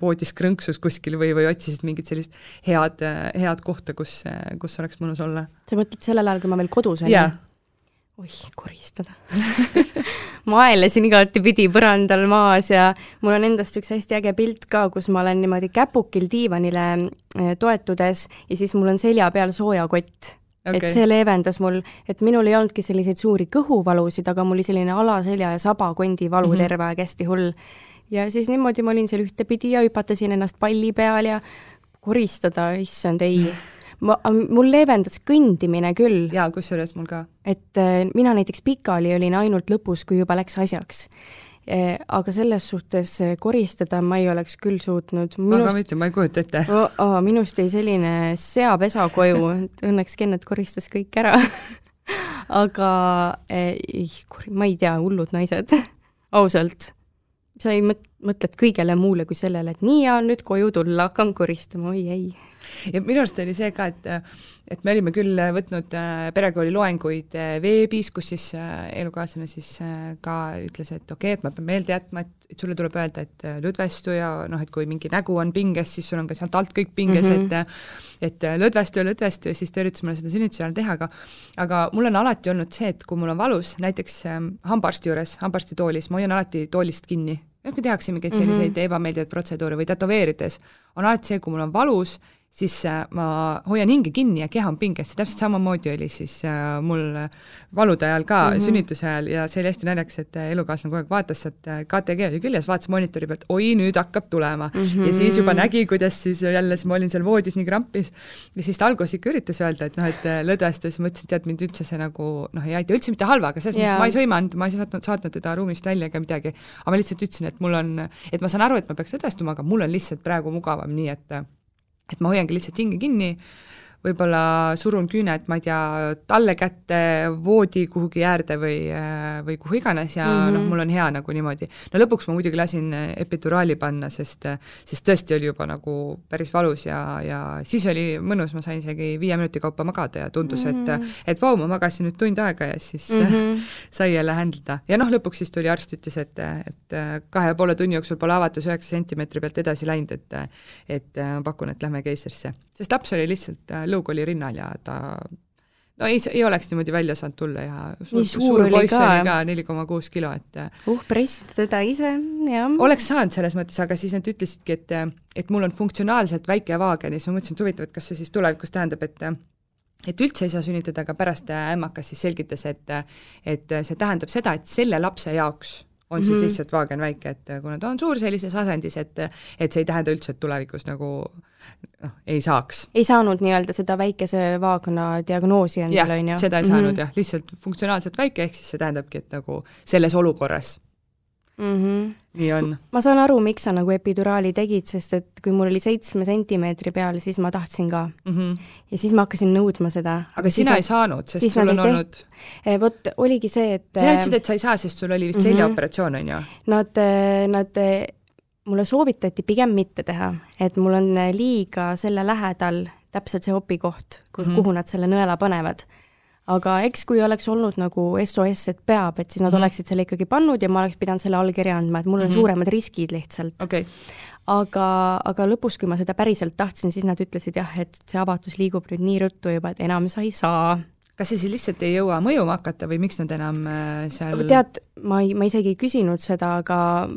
Speaker 1: voodis krõnksus kuskil või, või otsisid mingit sellist head, head kohta, kus, kus oleks mõnus olla?
Speaker 2: sa mõtled sellel ajal, kui ma veel kodus olin
Speaker 1: yeah.?
Speaker 2: Oih, koristada ma aelasin igatepidi põrandal maas ja mul on endast üks hästi äge pilt ka, kus ma olen niimoodi käpukil diivanile eh, toetudes ja siis mul on selja peal soojakott okay.. et see leevendas mul, et minul ei olnudki selliseid suuri kõhuvalusid, aga mul oli selline alaselja ja sabakondi valu mm -hmm. terve aeg hästi hull. ja siis niimoodi ma olin seal ühtepidi ja hüpatasin ennast palli peal ja koristada, issand ei ma, mul leevendas kõndimine küll.
Speaker 1: jaa, kusjuures mul ka.
Speaker 2: et äh, mina näiteks pikali olin ainult lõpus, kui juba läks asjaks äh, aga selles suhtes äh, koristada ma ei oleks küll suutnud.
Speaker 1: ma ka mitte, ma ei kujuta ette
Speaker 2: oh,. Oh, minust jäi selline seapesa koju, et õnneks Kennet koristas kõik ära aga eh, ma ei tea, hullud naised ausalt. sa ei mõt-, mõtled kõigele muule kui sellele, et nii ja nüüd koju tulla, hakkan koristama, oi ei
Speaker 1: ja minu arust oli see ka, et et me olime küll võtnud äh, perekooli loenguid äh, veebis, kus siis äh, elukaaslane siis ka ütles, et okei okay,, et ma pean meelde jätma, et, et sulle tuleb öelda, et lõdvestu ja noh, et kui mingi nägu on pinges, siis sul on ka sealt alt kõik pinges mm, -hmm. et et lõdvestu ja lõdvestu ja siis ta üritas mulle seda sünnituse ajal teha, aga aga mul on alati olnud see, et kui mul on valus, näiteks ähm, hambaarsti juures, hambaarstitoolis, ma hoian alati toolist kinni, noh, kui tehakse mingeid selliseid mm -hmm. ebameeldivaid protseduure või tätoveerides, on alati see, kui mul on valus siis äh, ma hoian hinge kinni ja keha on pinges, täpselt samamoodi oli siis äh, mul valude ajal ka mm, -hmm. sünnituse ajal ja see oli hästi naljakas, et äh, elukaaslane kogu aeg vaatas sealt, KTG oli küljes, vaatas monitori pealt, oi, nüüd hakkab tulema mm. -hmm. ja siis juba nägi, kuidas siis jälle, siis ma olin seal voodis nii krampis ja siis ta alguses ikka üritas öelda, et noh, et lõdvestus, ma ütlesin, et tead, mind üldse see nagu noh, ei aita üldse mitte halva, aga selles mõttes yeah. ma ei sõimanud, ma ei saatnud, saatnud teda ruumist välja ega midagi. aga ma lihtsalt ütlesin, et mul on, et ma saan aru, et ma peaks lõdvestuma, aga mul on lihtsalt praegu mugavam nii, et et ma hoiangi lihtsalt hinge kinni võib-olla surun küüned, ma ei tea, talle kätte, voodi kuhugi äärde või, või kuhu iganes ja mm -hmm. noh, mul on hea nagu niimoodi. no lõpuks ma muidugi lasin epiduraali panna, sest, sest tõesti oli juba nagu päris valus ja, ja siis oli mõnus, ma sain isegi viie minuti kaupa magada ja tundus mm, -hmm. et mhm. et vau, ma magasin nüüd tund aega ja siis mm -hmm. sai jälle händleda. ja noh, lõpuks siis tuli arst, ütles, et, et kahe ja poole tunni jooksul pole avatus üheksa sentimeetri pealt edasi läinud, et et pakun, et lähme keisrisse. sest laps oli lihtsalt lõug oli rinnal ja ta no ei, ei oleks niimoodi välja saanud tulla ja
Speaker 2: suur, suur, suur poiss
Speaker 1: oli ka neli koma kuus kilo, et
Speaker 2: uh, pressida teda ise, jah.
Speaker 1: oleks saanud selles mõttes, aga siis nad ütlesidki, et et mul on funktsionaalselt väike vaagen ja siis ma mõtlesin, et huvitav, et kas see siis tulevikus tähendab, et et üldse ei saa sünnitada, aga pärast ämmakas siis selgitas, et et see tähendab seda, et selle lapse jaoks on siis mm -hmm. lihtsalt vaagen väike, et kuna ta on suur sellises asendis, et et see ei tähenda üldse, et tulevikus nagu noh, ei saaks.
Speaker 2: ei saanud nii-öelda seda väikese vaagna diagnoosi endale,
Speaker 1: on ju? seda ei saanud mm -hmm. jah, lihtsalt funktsionaalselt väike, ehk siis see tähendabki, et nagu selles olukorras
Speaker 2: mm. -hmm.
Speaker 1: nii on.
Speaker 2: ma saan aru, miks sa nagu epiduraali tegid, sest et kui mul oli seitsme sentimeetri peal, siis ma tahtsin ka mm. -hmm. ja siis ma hakkasin nõudma seda.
Speaker 1: aga sina ei saanud, sest sul on olnud
Speaker 2: eh, vot oligi see, et
Speaker 1: sina ütlesid, et sa ei saa, sest sul oli vist mm -hmm. seljaoperatsioon, on ju?
Speaker 2: Nad, nad mulle soovitati pigem mitte teha, et mul on liiga selle lähedal täpselt see opikoht, mm -hmm. kuhu nad selle nõela panevad. Aga eks kui oleks olnud nagu SOS, et peab, et siis nad mm -hmm. oleksid selle ikkagi pannud ja ma oleks pidanud selle allkirja andma, et mul on mm -hmm. suuremad riskid lihtsalt
Speaker 1: okay.
Speaker 2: aga, aga lõpus, kui ma seda päriselt tahtsin, siis nad ütlesid jah, et see avatus liigub nüüd nii ruttu juba, et enam sa ei saa
Speaker 1: kas see siis lihtsalt ei jõua mõjuma hakata või miks nad enam äh, seal
Speaker 2: tead, ma ei, ma isegi ei küsinud seda, aga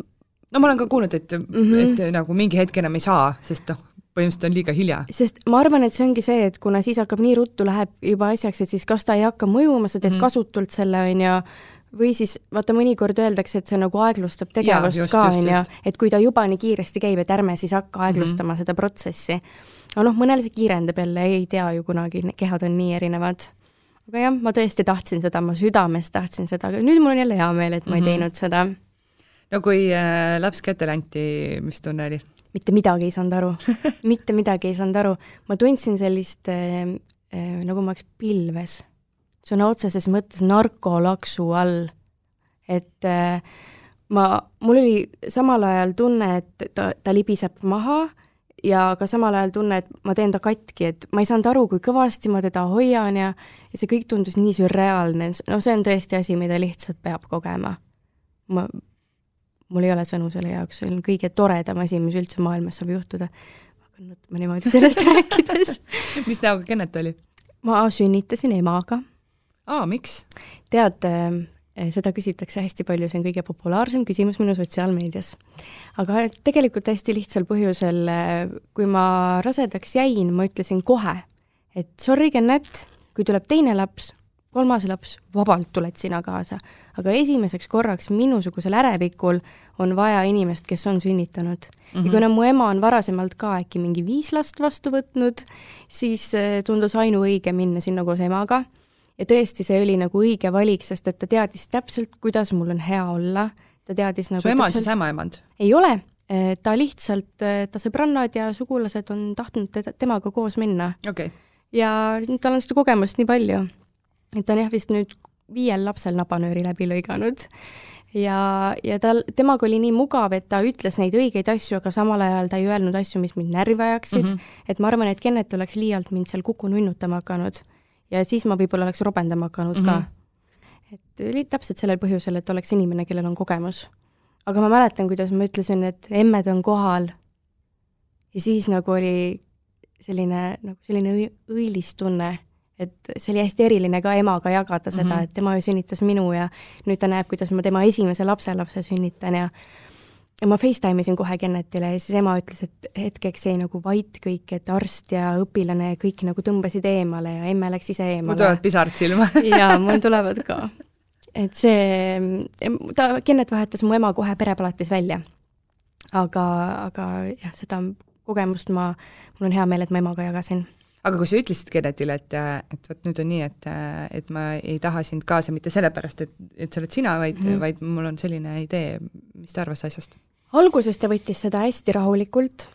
Speaker 1: no ma olen ka kuulnud, et mm, -hmm. et nagu mingi hetk enam ei saa, sest noh, põhimõtteliselt on liiga hilja.
Speaker 2: sest ma arvan, et see ongi see, et kuna siis hakkab nii ruttu, läheb juba asjaks, et siis kas ta ei hakka mõjuma, sa teed mm -hmm. kasutult selle, on ju, või siis vaata, mõnikord öeldakse, et see nagu aeglustab tegevust ja, just, ka, on ju, et kui ta juba nii kiiresti käib, et ärme siis hakka mhm. aeglustama mm -hmm. seda protsessi. aga noh, mõnel see kiirendab jälle, ei tea ju kunagi, kehad on nii erinevad. aga jah, ma tõesti tahtsin seda, ma südames tahtsin seda, aga nüüd mul on jälle hea meel, et ma mm -hmm. ei mhm. teinud seda
Speaker 1: no kui äh, laps kätte anti, mis tunne oli?
Speaker 2: Mitte midagi ei saanud aru mitte midagi ei saanud aru. ma tundsin sellist äh, äh, nagu ma oleks pilves, sõna otseses mõttes narkolaksu all. et äh, ma, mul oli samal ajal tunne, et ta, ta libiseb maha ja ka samal ajal tunne, et ma teen ta katki, et ma ei saanud aru, kui kõvasti ma teda hoian ja, ja see kõik tundus nii sürreaalne, no see on tõesti asi, mida lihtsalt peab kogema. ma mul ei ole sõnu selle jaoks, see on kõige toredam asi, mis üldse maailmas saab juhtuda. ma hakkan nutma niimoodi sellest rääkides
Speaker 1: mis näoga Kennet oli?
Speaker 2: ma sünnitasin emaga.
Speaker 1: aa, miks?
Speaker 2: tead äh,, seda küsitakse hästi palju, see on kõige populaarsem küsimus minu sotsiaalmeedias. aga tegelikult hästi lihtsal põhjusel, äh, kui ma rasedaks jäin, ma ütlesin kohe, et sorry, Kennet, kui tuleb teine laps, kolmas laps, vabalt tuled sina kaasa. aga esimeseks korraks minusugusel ärevikul on vaja inimest, kes on sünnitanud mm. -hmm. ja
Speaker 1: Mhm.
Speaker 2: kuna mu ema on varasemalt ka äkki mingi viis last vastu võtnud, siis äh, tundus ainuõige minna sinna koos emaga. ja tõesti, see oli nagu õige valik, sest et ta teadis täpselt, kuidas mul on hea olla, ta teadis nagu
Speaker 1: su ema on siis ämmaemand?
Speaker 2: ei ole, ta lihtsalt, ta sõbrannad ja sugulased on tahtnud teda, temaga koos minna
Speaker 1: okei okay.
Speaker 2: ja tal on seda kogemust nii palju, et ta on jah, vist nüüd viiel lapsel nabanööri läbi lõiganud. ja, ja tal, temaga oli nii mugav, et ta ütles neid õigeid asju, aga samal ajal ta ei öelnud asju, mis mind närvi ajaksid mm.
Speaker 1: Mhm.
Speaker 2: -hmm. et ma arvan, et Kennet oleks liialt mind seal kuku nunnutama hakanud ja siis ma võib-olla oleks robendama hakanud mm -hmm. ka. et oli täpselt sellel põhjusel, et oleks inimene, kellel on kogemus. aga ma mäletan, kuidas ma ütlesin, et emmed on kohal. ja siis nagu oli selline, nagu selline õi- õilis tunne, et see oli hästi eriline ka emaga jagada seda mm. -hmm. et tema ju sünnitas minu ja nüüd ta näeb, kuidas ma tema esimese lapselapse sünnitan ja ja ma Facetime isin kohe Kennetile ja siis ema ütles, et hetkeks jäi nagu vait kõik, et arst ja õpilane ja kõik nagu tõmbasid eemale ja emme läks ise
Speaker 1: mul
Speaker 2: eemale.
Speaker 1: tulevad pisarad silma
Speaker 2: jaa, mul tulevad ka. et see, ta, Kennet vahetas mu ema kohe perepalatis välja. aga, aga jah, seda kogemust ma, mul on hea meel, et ma emaga jagasin.
Speaker 1: Aga kui sa ütlesid Kennetile, et, et vot nüüd on nii, et, et ma ei taha sind kaasa mitte sellepärast, et, et sa oled sina, vaid mm. -hmm. vaid mul on selline idee, mis ta arvas asjast?
Speaker 2: alguses ta võttis seda hästi rahulikult,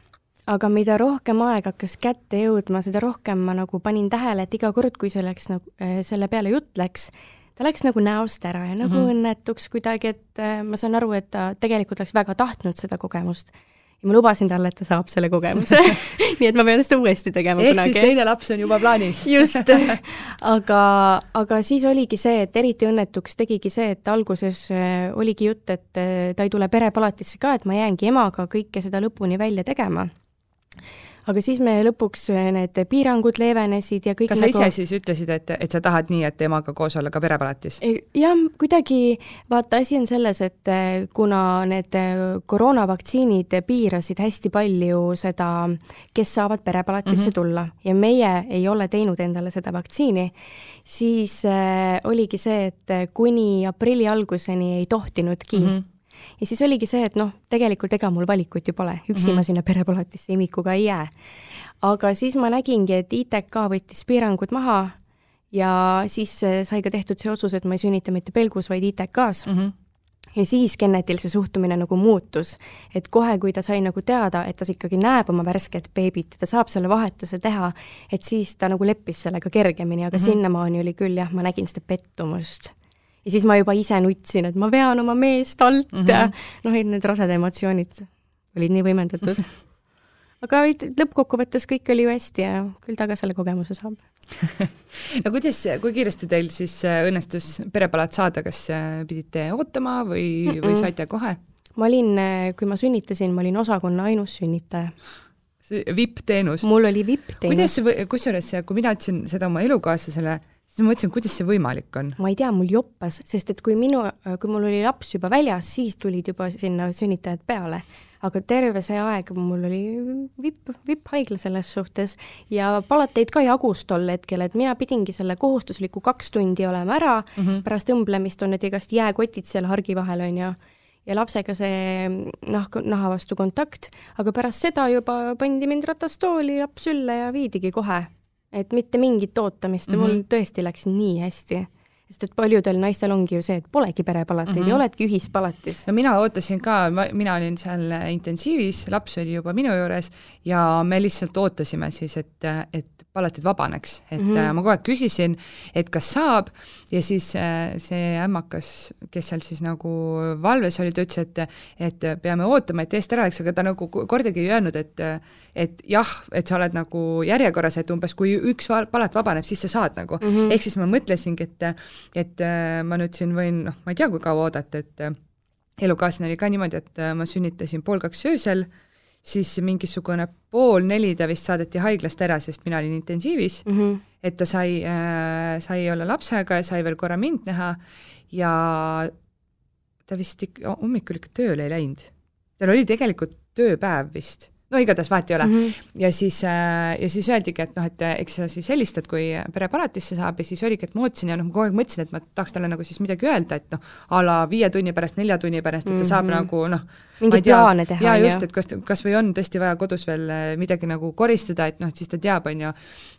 Speaker 2: aga mida rohkem aeg hakkas kätte jõudma, seda rohkem ma nagu panin tähele, et iga kord, kui see läks nagu, selle peale jutt läks, ta läks nagu näost ära ja nagu mm. -hmm. õnnetuks kuidagi, et äh, ma saan aru, et ta tegelikult oleks väga tahtnud seda kogemust. Ja ma lubasin talle, et ta saab selle kogemuse nii et ma pean seda uuesti tegema
Speaker 1: ehk
Speaker 2: kunagi.
Speaker 1: siis teine laps on juba plaanis?
Speaker 2: just, aga, aga siis oligi see, et eriti õnnetuks tegigi see, et alguses äh, oligi jutt, et äh, ta ei tule perepalatisse ka, et ma jäängi emaga kõike seda lõpuni välja tegema. Aga siis me lõpuks äh, need piirangud leevenesid ja kõik
Speaker 1: kas sa
Speaker 2: nagu...
Speaker 1: ise siis ütlesid, et, et sa tahad nii, et temaga koos olla ka perepalatis?
Speaker 2: jah, kuidagi vaata, asi on selles, et äh, kuna need äh, koroonavaktsiinid piirasid hästi palju seda, kes saavad perepalatisse mm -hmm. tulla ja meie ei ole teinud endale seda vaktsiini, siis äh, oligi see, et kuni aprilli alguseni ei tohtinudki mm. -hmm ja siis oligi see, et noh, tegelikult ega mul valikut ju pole, üksi mm
Speaker 1: Mhm.
Speaker 2: -hmm. ma sinna perepalatisse imikuga ei jää. aga siis ma nägingi, et ITK võttis piirangud maha ja siis äh, sai ka tehtud see otsus, et ma ei sünnita mitte Pelgus, vaid ITK-s
Speaker 1: Mm -hmm.
Speaker 2: ja siis Kennetil see suhtumine nagu muutus. et kohe, kui ta sai nagu teada, et ta ikkagi näeb oma värsket beebit ja ta saab selle vahetuse teha, et siis ta nagu leppis sellega kergemini, aga mm
Speaker 1: Mhm.
Speaker 2: -hmm. sinnamaani oli küll jah, ma nägin seda pettumust. Ja siis ma juba ise nutsin, et ma vean oma meest alt mm -hmm. ja noh, et need raseda emotsioonid olid nii võimendatud. aga lõppkokkuvõttes kõik oli ju hästi ja küll ta ka selle kogemuse saab.
Speaker 1: no kuidas, kui kiiresti teil siis äh, õnnestus perepalat saada, kas äh, pidite ootama või mm, -mm. või saite kohe?
Speaker 2: ma olin, kui ma sünnitasin, ma olin osakonna ainus sünnitaja.
Speaker 1: vipp-teenus?
Speaker 2: mul oli vipp-teenus.
Speaker 1: kuidas see, kusjuures, kui mina ütlesin seda oma elukaaslasele, siis ma mõtlesin, kuidas see võimalik on?
Speaker 2: ma ei tea, mul joppas, sest et kui minu, kui mul oli laps juba väljas, siis tulid juba sinna sünnitajad peale. aga terve see aeg mul oli vipp, vipphaigla selles suhtes ja palateid ka jagus tol hetkel, et mina pidingi selle kohustusliku kaks tundi olema ära mm, -hmm. pärast õmblemist on need igast jääkotid seal hargi vahel, on ju ja lapsega see nahk, naha vastu kontakt, aga pärast seda juba pandi mind ratastooli, laps sülle ja viidigi kohe. Et mitte mingit ootamist mm -hmm. mul tõesti läks nii hästi. sest et paljudel naistel ongi ju see, et polegi perepalateid mm -hmm. ja oledki ühispalatis.
Speaker 1: no mina ootasin ka, mina olin seal intensiivis, laps oli juba minu juures ja me lihtsalt ootasime siis, et, et palatid vabaneks, et mm -hmm. ma kogu aeg küsisin, et kas saab ja siis see ämmakas, kes seal siis nagu valves oli, ta ütles, et et peame ootama, et eest ära läks, aga ta nagu kordagi ei öelnud, et et jah, et sa oled nagu järjekorras, et umbes kui üks palat vabaneb, siis sa saad nagu mm. -hmm. ehk siis ma mõtlesingi, et et ma nüüd siin võin, noh, ma ei tea, kui kaua oodata, et elukaaslane oli ka niimoodi, et ma sünnitasin pool kaks öösel, siis mingisugune pool neli ta vist saadeti haiglast ära, sest mina olin intensiivis mm, -hmm. et ta sai äh,, sai olla lapsega ja sai veel korra mind näha ja ta vist ikka hommikul ikka tööle ei läinud. tal oli tegelikult tööpäev vist no igatahes vahet ei ole mm. -hmm. ja siis äh,, ja siis öeldigi, et noh, et eks sa siis helistad, kui perepalatisse saab ja siis oligi, et ma ootasin ja noh, ma kogu aeg mõtlesin, et ma tahaks talle nagu siis midagi öelda, et noh, a la viie tunni pärast, nelja tunni pärast, et ta mm -hmm. saab nagu noh,
Speaker 2: mingeid plaane teha,
Speaker 1: jaa, just, et kas, kas või on tõesti vaja kodus veel äh, midagi nagu koristada, et noh, et siis ta teab, on ju,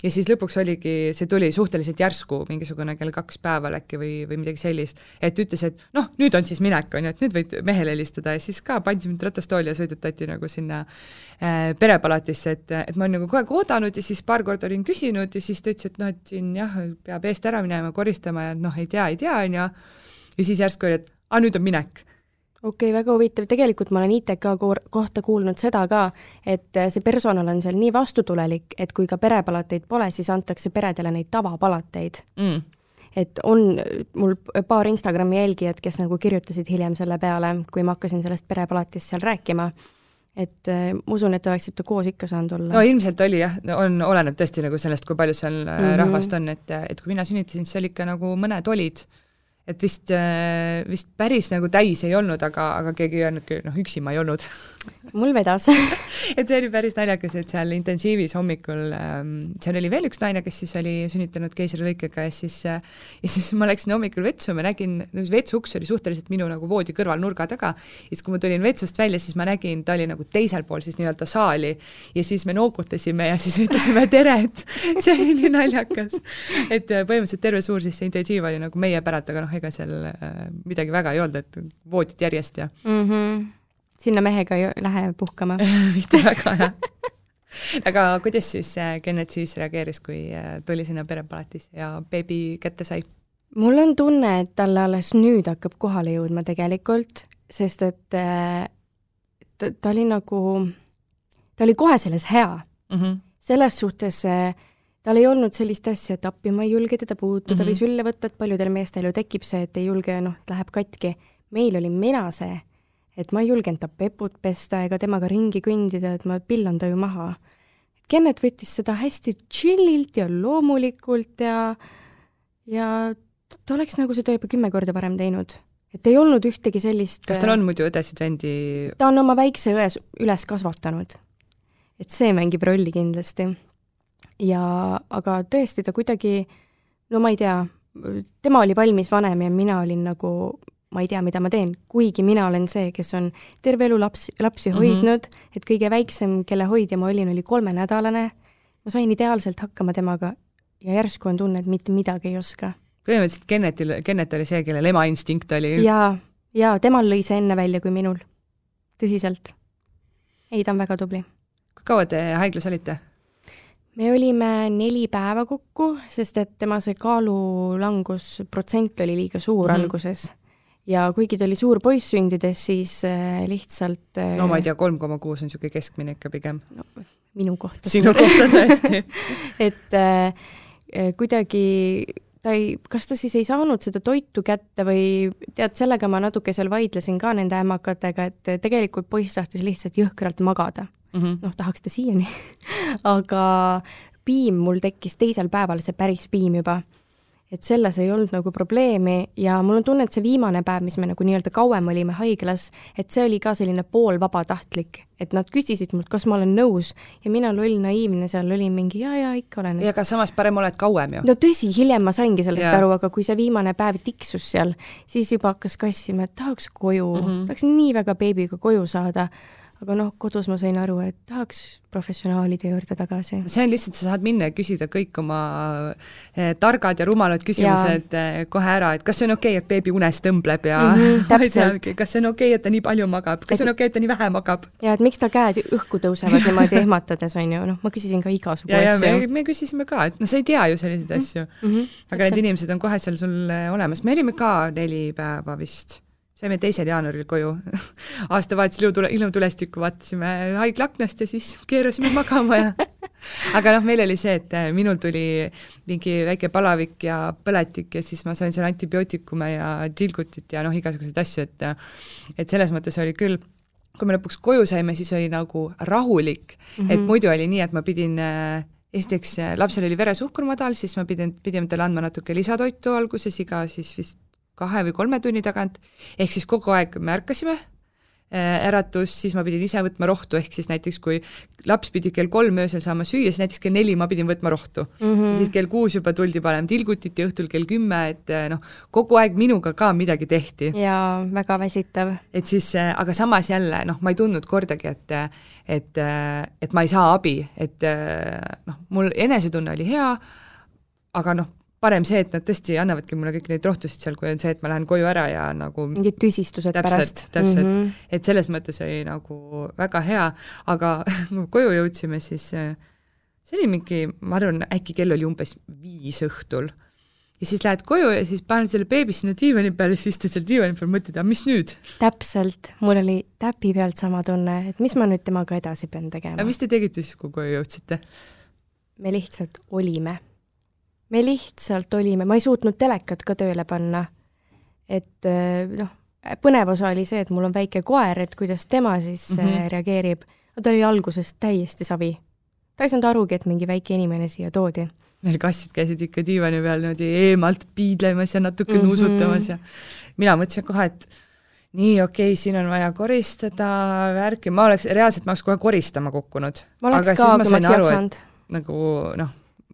Speaker 1: ja siis lõpuks oligi, see tuli suhteliselt järsku, mingisugune kell kaks päeval äkki või, või midagi sellist, et ütles, et noh, nüüd on siis minek, on ju, et nüüd võid mehele helistada. Ja siis ka pandi mind ratastooli ja sõidutati nagu sinna äh, perepalatisse, et, et ma olen nagu kogu aeg oodanud ja siis paar korda olin küsinud ja siis ta ütles, et noh, et siin jah, peab eest ära minema, koristama ja noh, ei tea, ei tea, on ju, ja siis järsku oli, et aa, nüüd on minek
Speaker 2: okei okay,, väga huvitav, tegelikult ma olen ITK kohta kuulnud seda ka, et see personal on seal nii vastutulelik, et kui ka perepalateid pole, siis antakse peredele neid tavapalateid.
Speaker 1: Mm..
Speaker 2: et on mul paar Instagrami jälgijat, kes nagu kirjutasid hiljem selle peale, kui ma hakkasin sellest perepalatist seal rääkima, et äh, ma usun, et te oleksite koos ikka saanud olla.
Speaker 1: no ilmselt oli jah, on, oleneb tõesti nagu sellest, kui palju seal mm -hmm. rahvast on, et, et kui mina sünnitasin, siis oli ikka nagu mõned olid et vist, vist päris nagu täis ei olnud, aga, aga keegi ei öelnudki, noh, üksi ma ei olnud.
Speaker 2: Mul vedas
Speaker 1: et see oli päris naljakas, et seal intensiivis hommikul ähm,, seal oli veel üks naine, kes siis oli sünnitanud keisrilõikega ja siis äh, ja siis ma läksin hommikul vetsu, ma nägin, vetsu uks oli suhteliselt minu nagu voodi kõrval nurga taga, ja siis, kui ma tulin vetsust välja, siis ma nägin, ta oli nagu teisel pool siis nii-öelda saali. Ja siis me noogutasime ja siis ütlesime tere, et see oli naljakas. et äh, põhimõtteliselt terve suur siis see intensiiv oli nagu meie päralt, aga noh, ega seal äh, midagi väga ei olnud, et voodid järjest ja
Speaker 2: mm. -hmm. sinna mehega ei lähe puhkama
Speaker 1: mitte väga, jah aga kuidas siis Kennet siis reageeris, kui äh, tuli sinna perepalatisse ja beebi kätte sai?
Speaker 2: mul on tunne, et talle alles nüüd hakkab kohale jõudma tegelikult, sest et äh, ta, ta oli nagu, ta oli kohe selles hea
Speaker 1: mm. -hmm.
Speaker 2: selles suhtes äh, tal ei olnud sellist asja, et appi ma ei julge teda puutuda mm -hmm. või sülle võtta, et paljudel meestel ju tekib see, et ei julge, noh, läheb katki. meil olin mina see, et ma ei julgenud ta peput pesta ega temaga ringi kõndida, et ma pillan ta ju maha. Kennet võttis seda hästi chillilt ja loomulikult ja, ja ta oleks nagu seda juba kümme korda varem teinud. et ei olnud ühtegi sellist
Speaker 1: kas tal on muidu õdesid-vendi?
Speaker 2: ta on oma väikse õe üles kasvatanud. et see mängib rolli kindlasti ja aga tõesti, ta kuidagi, no ma ei tea, tema oli valmis vanem ja mina olin nagu, ma ei tea, mida ma teen, kuigi mina olen see, kes on terve elu laps, lapsi mm -hmm. hoidnud, et kõige väiksem, kelle hoidja ma olin, oli kolmenädalane, ma sain ideaalselt hakkama temaga ja järsku on tunne, et mitte midagi ei oska.
Speaker 1: põhimõtteliselt Kennetil, Kennet oli see, kellel ema instinkt oli
Speaker 2: jaa, jaa, temal lõi see enne välja kui minul. tõsiselt. ei, ta on väga tubli.
Speaker 1: kui kaua te haiglas olite?
Speaker 2: Me olime neli päeva kokku, sest et tema see kaalulangusprotsent oli liiga suur mm -hmm. alguses. ja kuigi ta oli suur poiss sündides, siis äh, lihtsalt äh,
Speaker 1: no ma ei tea, kolm koma kuus on niisugune keskmine ikka pigem
Speaker 2: no,. minu kohta.
Speaker 1: sinu kohta tõesti
Speaker 2: et äh, kuidagi ta ei, kas ta siis ei saanud seda toitu kätte või tead, sellega ma natuke seal vaidlesin ka nende ämmakatega, et tegelikult poiss tahtis lihtsalt jõhkralt magada
Speaker 1: mm -hmm.
Speaker 2: noh, tahaks ta siiani aga piim mul tekkis teisel päeval, see päris piim juba. et selles ei olnud nagu probleemi ja mul on tunne, et see viimane päev, mis me nagu nii-öelda kauem olime haiglas, et see oli ka selline poolvabatahtlik, et nad küsisid mult, kas ma olen nõus ja mina loll naiivne seal olin mingi jaa, jaa, ikka olen.
Speaker 1: ja aga samas parem oled kauem ju.
Speaker 2: no tõsi, hiljem ma saingi sellest ja. aru, aga kui see viimane päev tiksus seal, siis juba hakkas kassima, et tahaks koju mm, -hmm. tahaks nii väga beebiga koju saada aga noh, kodus ma sain aru, et tahaks professionaalide juurde tagasi.
Speaker 1: see on lihtsalt, sa saad minna ja küsida kõik oma eh, targad ja rumalad küsimused ja. Eh, kohe ära, et kas see on okei okay,, et beebi unes tõmbleb ja
Speaker 2: mm -hmm, täpselt.
Speaker 1: kas see on okei okay,, et ta nii palju magab, kas et... see on okei okay,, et ta nii vähe magab?
Speaker 2: ja et miks ta käed õhku tõusevad niimoodi ehmatades, on ju, noh, ma küsisin ka igasugu asju.
Speaker 1: Me, me küsisime ka, et noh, sa ei tea ju selliseid asju
Speaker 2: mm. -hmm,
Speaker 1: aga need inimesed on kohe seal sul olemas, me olime ka neli päeva vist saime teisel jaanuaril koju aastavahetusel ilutule, ilutulestikku vaatasime haigla aknast ja siis keerasime magama ja aga noh, meil oli see, et äh, minul tuli mingi väike palavik ja põletik ja siis ma sain seal antibiootikume ja tilgutit ja noh, igasuguseid asju, et et selles mõttes oli küll, kui me lõpuks koju saime, siis oli nagu rahulik mm, -hmm. et muidu oli nii, et ma pidin äh, esiteks lapsel oli veresuhkur madal, siis ma pidin, pidime talle andma natuke lisatoitu alguses, iga siis vist kahe või kolme tunni tagant, ehk siis kogu aeg me ärkasime, äh, äratus, siis ma pidin ise võtma rohtu, ehk siis näiteks kui laps pidi kell kolm öösel saama süüa, siis näiteks kell neli ma pidin võtma rohtu mm. -hmm. siis kell kuus juba tuldi panema tilgutit ja õhtul kell kümme, et äh, noh, kogu aeg minuga ka midagi tehti.
Speaker 2: jaa, väga väsitav.
Speaker 1: et siis, äh, aga samas jälle noh, ma ei tundnud kordagi, et et, et ma ei saa abi, et noh, mul enesetunne oli hea, aga noh, parem see, et nad tõesti annavadki mulle kõik neid rohtusid seal, kui on see, et ma lähen koju ära ja nagu
Speaker 2: mingid tüsistused
Speaker 1: täpselt,
Speaker 2: pärast.
Speaker 1: täpselt mm, -hmm. et selles mõttes oli nagu väga hea, aga koju jõudsime, siis äh, see oli mingi, ma arvan, äkki kell oli umbes viis õhtul. ja siis lähed koju ja siis paned selle beebi sinna diivani peale, siis istud seal diivani peal, mõtled, aga mis nüüd?
Speaker 2: täpselt, mul oli täpi pealt sama tunne, et mis ma nüüd temaga edasi pean tegema.
Speaker 1: aga mis te tegite siis, kui koju jõudsite?
Speaker 2: me lihtsalt olime me lihtsalt olime, ma ei suutnud telekat ka tööle panna. et äh, noh, põnev osa oli see, et mul on väike koer, et kuidas tema siis mm -hmm. reageerib. no ta oli alguses täiesti savi. ta ei saanud arugi, et mingi väike inimene siia toodi.
Speaker 1: Neil kassid käisid ikka diivani peal niimoodi eemalt piidlemas ja natuke mm -hmm. nuusutamas ja mina mõtlesin kohe, et nii, okei okay,, siin on vaja koristada, värki, ma oleks, reaalselt ma oleks kohe koristama kukkunud.
Speaker 2: ma oleks aga ka, aga ma oleks jaksanud.
Speaker 1: nagu noh,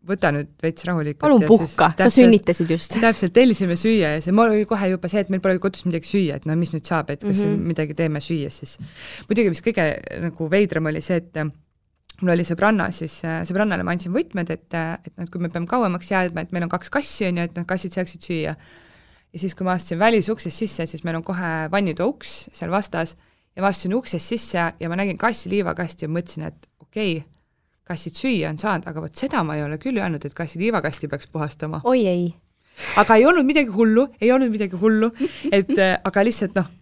Speaker 1: võta nüüd veits rahulikult.
Speaker 2: palun puhka, sa sünnitasid just.
Speaker 1: täpselt, tellisime süüa ja see, mul oli kohe juba see, et meil pole kodus midagi süüa, et no mis nüüd saab, et kas mm -hmm. midagi teeme süüa siis. muidugi, mis kõige nagu veidram oli see, et mul oli sõbranna, siis sõbrannale ma andsin võtmed, et, et noh, et kui me peame kauemaks jääma, et meil on kaks kassi, on ju, et noh, kassid saaksid süüa. ja siis, kui ma astusin välisuksest sisse, siis meil on kohe vannitoa uks seal vastas ja ma astusin uksest sisse ja ma nägin kassi liivakasti ja mõtlesin, et okei okay,, kassid süüa on saanud, aga vot seda ma ei ole küll öelnud, et kassi liivakasti peaks puhastama.
Speaker 2: oi ei.
Speaker 1: aga ei olnud midagi hullu, ei olnud midagi hullu, et äh, aga lihtsalt noh,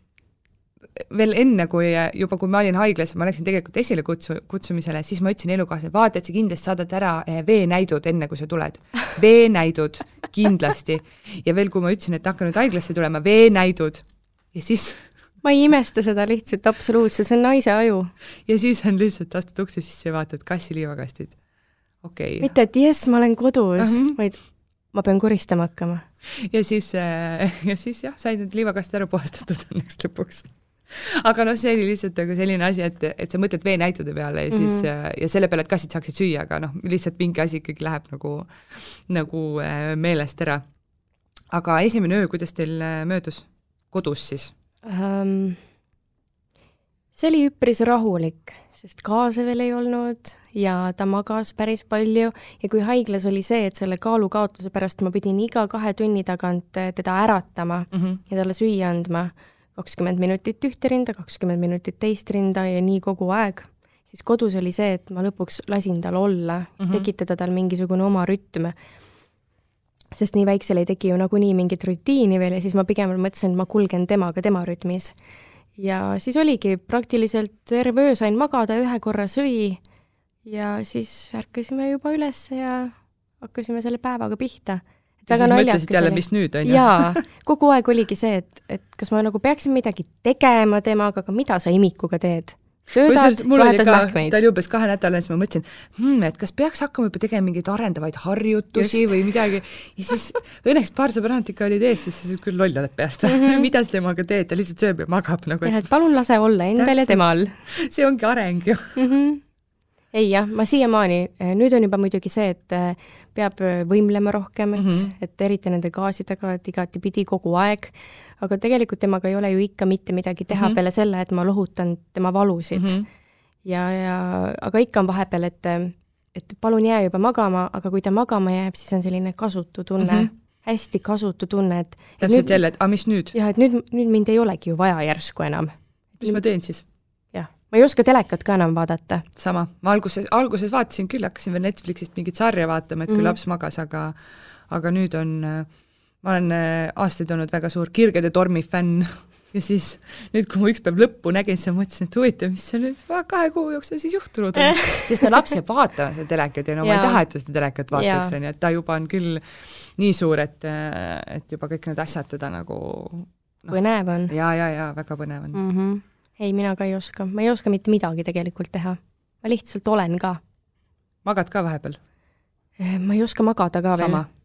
Speaker 1: veel enne, kui juba, kui ma olin haiglas ma läksin tegelikult esilekutsu, kutsumisele, siis ma ütlesin elukaaslasele, vaata, et sa kindlasti saadad ära äh, veenäidud, enne kui sa tuled. veenäidud, kindlasti. ja veel, kui ma ütlesin, et hakka nüüd haiglasse tulema, veenäidud. ja siis
Speaker 2: ma ei imesta seda lihtsalt absoluutselt, see on naise aju.
Speaker 1: ja siis on lihtsalt, astud ukse sisse ja vaatad kassi liivakastid. okei okay..
Speaker 2: mitte, et jess, ma olen kodus uh, -huh. vaid ma pean koristama hakkama.
Speaker 1: ja siis äh,, ja siis jah, said need liivakastid ära puhastatud õnneks lõpuks aga noh, see oli lihtsalt nagu selline asi, et, et sa mõtled veenäitude peale ja siis mm -hmm. ja selle peale, et kassid saaksid süüa, aga noh, lihtsalt mingi asi ikkagi läheb nagu, nagu äh, meelest ära. aga esimene öö, kuidas teil möödus? kodus siis? Ähm,?
Speaker 2: see oli üpris rahulik, sest gaase veel ei olnud ja ta magas päris palju ja kui haiglas oli see, et selle kaalukaotuse pärast ma pidin iga kahe tunni tagant eh, teda äratama mm -hmm. ja talle süüa andma, kakskümmend minutit ühte rinda, kakskümmend minutit teist rinda ja nii kogu aeg, siis kodus oli see, et ma lõpuks lasin tal olla mm, -hmm. tekitada tal mingisugune oma rütm sest nii väiksel ei teki ju nagunii mingit rutiini veel ja siis ma pigem mõtlesin, et ma kulgen temaga tema rütmis. ja siis oligi, praktiliselt terve öö sain magada, ühe korra sõi ja siis ärkasime juba üles ja hakkasime selle päevaga pihta.
Speaker 1: ja siis mõtlesid jälle, mis nüüd, on
Speaker 2: ju? jaa, kogu aeg oligi see, et, et kas ma nagu peaksin midagi tegema temaga, aga mida sa imikuga teed
Speaker 1: söödad, vahetad mähkmeid. ta oli umbes kahenädalane, siis ma mõtlesin hmm,, et kas peaks hakkama juba tegema mingeid arendavaid harjutusi Just. või midagi. ja siis õnneks paar sõbrannat ikka olid ees, siis küll loll oled peast mm, -hmm. mida sa temaga teed, ta lihtsalt sööb ja magab nagu.
Speaker 2: jah, et palun lase olla endal ja temal.
Speaker 1: see ongi areng ju mm.
Speaker 2: -hmm. ei jah, ma siiamaani, eh, nüüd on juba muidugi see, et eh, peab eh, võimlema rohkem, et mm, -hmm. et eriti nende gaasidega, et igatipidi kogu aeg aga tegelikult temaga ei ole ju ikka mitte midagi teha mm -hmm. peale selle, et ma lohutan tema valusid mm. -hmm. ja, ja aga ikka on vahepeal, et, et palun jää juba magama, aga kui ta magama jääb, siis on selline kasutu tunne mm, -hmm. hästi kasutu tunne, et
Speaker 1: täpselt jälle, et aga mis nüüd?
Speaker 2: jah, et nüüd, nüüd mind ei olegi ju vaja järsku enam.
Speaker 1: mis ma teen siis?
Speaker 2: jah, ma ei oska telekat ka enam vaadata.
Speaker 1: sama, ma alguses, alguses vaatasin küll, hakkasin veel Netflixist mingit sarja vaatama, et kui mm -hmm. laps magas, aga aga nüüd on äh, ma olen äh, aastaid olnud väga suur Kirgede tormi fänn ja siis nüüd, kui ma üks päev lõppu nägin, siis ma mõtlesin, et huvitav, mis seal nüüd kahe kuu jooksul siis juhtunud on. sest no laps jääb vaatama seda telekat ja no ma ei taha, et ta seda telekat vaataks, on ju, et ta juba on küll nii suur, et, äh, et juba kõik need asjad teda nagu no,
Speaker 2: põnev on.
Speaker 1: ja, ja, ja väga põnev on
Speaker 2: mm. -hmm. ei, mina ka ei oska, ma ei oska mitte midagi tegelikult teha. ma lihtsalt olen ka.
Speaker 1: magad ka vahepeal?
Speaker 2: ma ei oska magada ka
Speaker 1: Sama.
Speaker 2: veel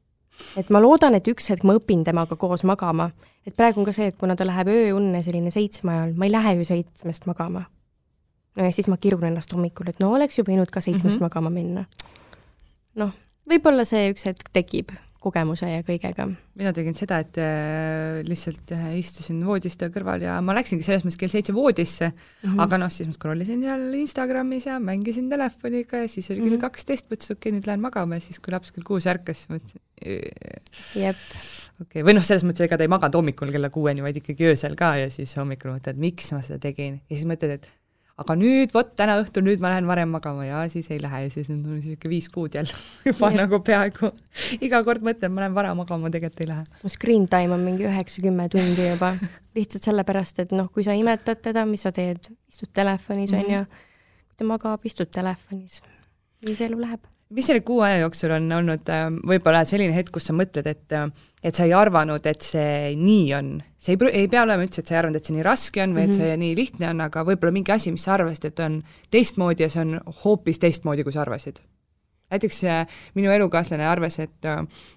Speaker 2: et ma loodan, et üks hetk ma õpin temaga koos magama. et praegu on ka see, et kuna ta läheb ööunne selline seitsme ajal, ma ei lähe ju seitsmest magama. no ja siis ma kirun ennast hommikul, et no oleks ju võinud ka seitsmest mm -hmm. magama minna. noh, võib-olla see üks hetk tekib kogemuse ja kõigega.
Speaker 1: mina tegin seda, et äh, lihtsalt äh, istusin voodiste kõrval ja ma läksingi selles mõttes kell seitse voodisse mm, -hmm. aga noh, siis ma scroll isin seal Instagramis ja mängisin telefoniga ja siis oli kell mhm. kaksteist mõtlesin, okei okay,, nüüd lähen magama ja siis, kui laps kell kuus ärkas, mõtlesin
Speaker 2: jep.
Speaker 1: okei okay., või noh, selles mõttes, ega ta ei maganud hommikul kella kuueni, vaid ikkagi öösel ka ja siis hommikul mõtled, miks ma seda tegin ja siis mõtled, et aga nüüd vot täna õhtul, nüüd ma lähen varem magama ja siis ei lähe ja siis on niisugune viis kuud jälle juba ja. nagu peaaegu iga kord mõtlen, ma lähen vara magama, tegelikult ei lähe.
Speaker 2: mu screen time on mingi üheksa-kümme tundi juba lihtsalt sellepärast, et noh, kui sa imetad teda, mis sa teed, istud telefonis mm, -hmm. on ju, kui ta magab, istud telefonis, nii see elu läheb
Speaker 1: mis selle kuu aja jooksul on olnud äh, võib-olla selline hetk, kus sa mõtled, et äh, et sa ei arvanud, et see nii on? see ei, ei pea olema üldse, et sa ei arvanud, et see nii raske on või mm -hmm. et see mhm. nii lihtne on, aga võib-olla mingi asi, mis sa arvasid, et on teistmoodi ja see on hoopis teistmoodi, kui sa arvasid. näiteks äh, minu elukaaslane arvas, et,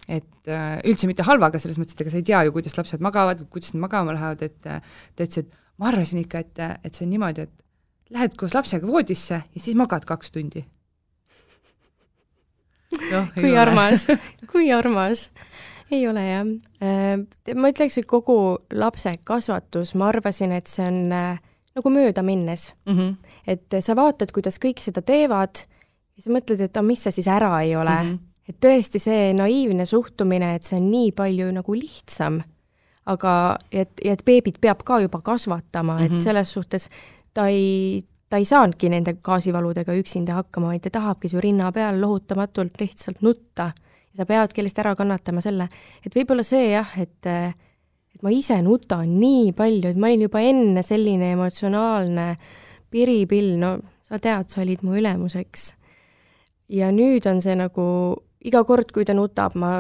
Speaker 1: et üldse mitte halvaga, selles mõttes, et ega sa ei tea ju, kuidas lapsed magavad kuidas nad magama lähevad, et ta ütles, et ma arvasin ikka, et, et see on niimoodi, et lähed koos lapsega voodisse ja siis magad kaks tundi
Speaker 2: no, kui armas kui armas. ei ole jah. Äh, ma ütleks, et kogu lapse kasvatus, ma arvasin, et see on äh, nagu möödaminnes mm. -hmm. et sa vaatad, kuidas kõik seda teevad ja sa mõtled, et aga mis see siis ära ei ole mm. -hmm. et tõesti see naiivne suhtumine, et see on nii palju nagu lihtsam, aga et, ja et beebit peab ka juba kasvatama mm, -hmm. et mhm. selles suhtes ta ei, ta ei saanudki nende gaasivaludega üksinda hakkama, vaid ta tahabki su rinna peal lohutamatult lihtsalt nutta. ja sa peadki lihtsalt ära kannatama selle, et võib-olla see jah, et et ma ise nutan nii palju, et ma olin juba enne selline emotsionaalne piripill, no sa tead, sa olid mu ülemuseks. ja nüüd on see nagu iga kord, kui ta nutab, ma,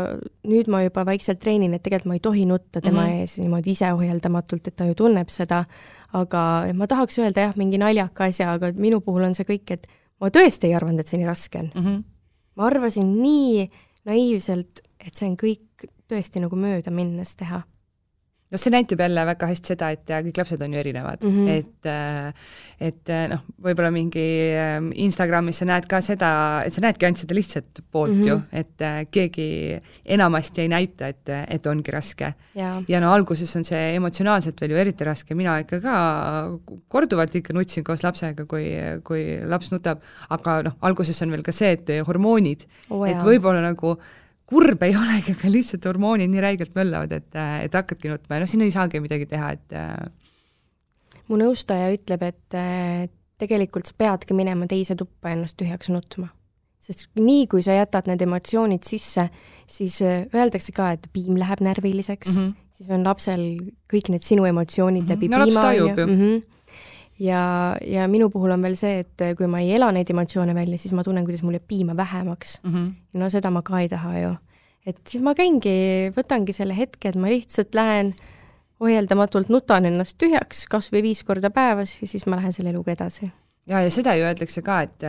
Speaker 2: nüüd ma juba vaikselt treenin, et tegelikult ma ei tohi nutta tema mm -hmm. ees niimoodi iseohjeldamatult, et ta ju tunneb seda aga ma tahaks öelda jah, mingi naljaka asja, aga minu puhul on see kõik, et ma tõesti ei arvanud, et see nii raske on mm. -hmm. ma arvasin nii naiivselt, et see on kõik tõesti nagu möödaminnes teha
Speaker 1: noh, see näitab jälle väga hästi seda, et kõik lapsed on ju erinevad mm, -hmm. et äh, et äh, noh, võib-olla mingi ähm, Instagramis sa näed ka seda, et sa näedki ainult seda lihtsat poolt mm -hmm. ju, et äh, keegi enamasti ei näita, et, et ongi raske. ja no alguses on see emotsionaalselt veel ju eriti raske, mina ikka ka korduvalt ikka nutsin koos lapsega, kui, kui laps nutab, aga noh, alguses on veel ka see, et hormoonid oh,, et võib-olla nagu kurb ei olegi, aga lihtsalt hormoonid nii räigelt möllavad, et, et hakkadki nutma ja noh, siin ei saagi midagi teha, et
Speaker 2: äh, mu nõustaja ütleb, et äh, tegelikult sa peadki minema teise tuppa ennast tühjaks nutma. sest nii, kui sa jätad need emotsioonid sisse, siis äh, öeldakse ka, et piim läheb närviliseks mm, -hmm. siis on lapsel kõik need sinu emotsioonid mm -hmm. läbi no, piima, on ju. Mhm. Ja, ja minu puhul on veel see, et kui ma ei ela neid emotsioone välja, siis ma tunnen, kuidas mul jääb piima vähemaks mm. -hmm. no seda ma ka ei taha ju. et siis ma käingi, võtangi selle hetke, et ma lihtsalt lähen ohjeldamatult nutan ennast tühjaks kas või viis korda päevas ja siis ma lähen selle eluga edasi.
Speaker 1: Ja, ja seda ju öeldakse ka, et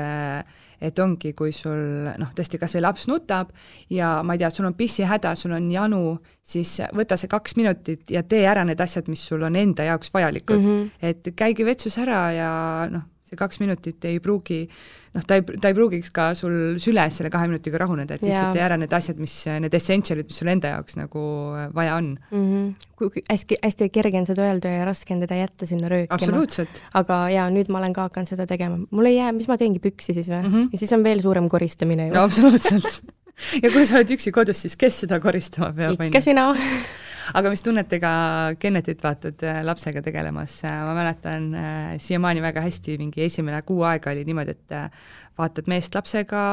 Speaker 1: et ongi, kui sul noh, tõesti kas või laps nutab ja ma ei tea, sul on pissihäda, sul on janu, siis võta see kaks minutit ja tee ära need asjad, mis sul on enda jaoks vajalikud mm. -hmm. et käigi vetsus ära ja noh, see kaks minutit ei pruugi noh, ta ei, ta ei pruugiks ka sul süles selle kahe minutiga rahuneda, et lihtsalt tee ära need asjad, mis, need essential'id, mis sul enda jaoks nagu vaja on mm.
Speaker 2: -hmm. kui hästi, hästi kerge on seda öelda ja raske on teda jätta sinna röökima. aga jaa, nüüd ma olen ka hakanud seda tegema. mul ei jää, mis ma teengi, püksi siis või mm? -hmm. ja siis on veel suurem koristamine ju.
Speaker 1: absoluutselt ja kui sa oled üksi kodus, siis kes seda koristama peab?
Speaker 2: ikka sina
Speaker 1: aga mis tunnetega Kennetit vaatad äh, lapsega tegelemas, äh, ma mäletan äh, siiamaani väga hästi, mingi esimene kuu aega oli niimoodi, et vaatad meest lapsega,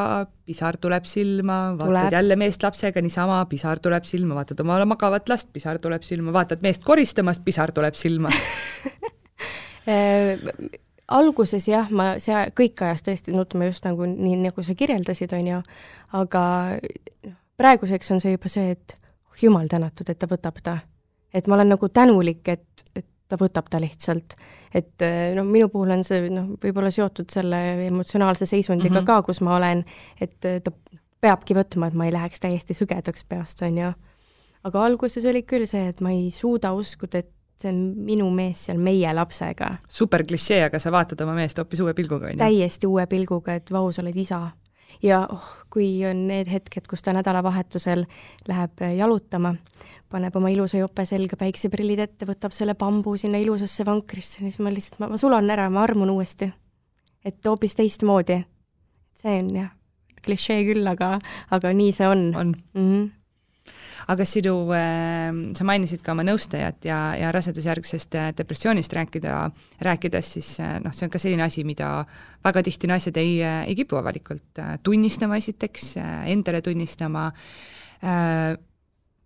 Speaker 1: pisar tuleb silma, vaatad tuleb. jälle meest lapsega niisama, pisar tuleb silma, vaatad oma magavat last, pisar tuleb silma, vaatad meest koristamas, pisar tuleb silma
Speaker 2: alguses jah, ma see kõik ajas tõesti nutma just nagu nii, nagu sa kirjeldasid, on ju, aga praeguseks on see juba see, et jumal tänatud, et ta võtab ta. et ma olen nagu tänulik, et, et ta võtab ta lihtsalt. et noh, minu puhul on see noh, võib-olla seotud selle emotsionaalse seisundiga mm -hmm. ka, kus ma olen, et ta peabki võtma, et ma ei läheks täiesti sõgedaks peast, on ju. aga alguses oli küll see, et ma ei suuda uskuda, et see on minu mees seal meie lapsega.
Speaker 1: super klišee, aga sa vaatad oma meest hoopis uue pilguga, on ju?
Speaker 2: täiesti uue pilguga, et vau, sa oled isa. Ja oh, kui on need hetked, kus ta nädalavahetusel läheb jalutama, paneb oma ilusa jope selga, päikseprillid ette, võtab selle bambu sinna ilusasse vankrisse, siis ma lihtsalt, ma, ma sulan ära, ma armun uuesti. et hoopis teistmoodi. see on jah, klišee küll, aga, aga nii see on.
Speaker 1: on mm. -hmm aga sinu äh,, sa mainisid ka oma nõustajat ja, ja rasedusjärgsest äh, depressioonist rääkida, rääkides, siis äh, noh, see on ka selline asi, mida väga tihti naised ei, äh, ei kipu avalikult tunnistama esiteks, endale tunnistama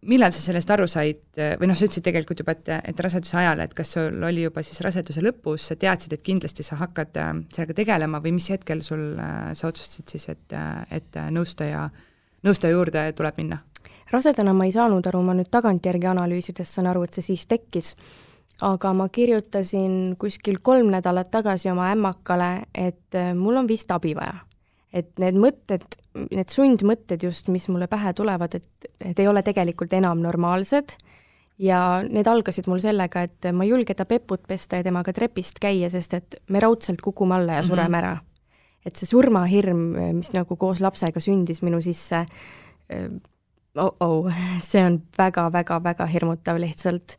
Speaker 1: millal sa sellest aru said või noh, sa ütlesid tegelikult juba, et, et raseduse ajal, et kas sul oli juba siis raseduse lõpus, sa teadsid, et kindlasti sa hakkad sellega tegelema või mis hetkel sul, sa otsustasid siis, et, et nõustaja, nõustaja juurde tuleb minna?
Speaker 2: Rasedana ma ei saanud aru, ma nüüd tagantjärgi analüüsides saan aru, et see siis tekkis. aga ma kirjutasin kuskil kolm nädalat tagasi oma ämmakale, et äh, mul on vist abi vaja. et need mõtted, need sundmõtted just, mis mulle pähe tulevad, et, et ei ole tegelikult enam normaalsed ja need algasid mul sellega, et ma ei julge ta peput pesta ja temaga trepist käia, sest et me raudselt kukume alla ja sureme mm -hmm. ära. et see surmahirm, mis nagu koos lapsega sündis minu sisse, äh, oh-oh, see on väga-väga-väga hirmutav lihtsalt.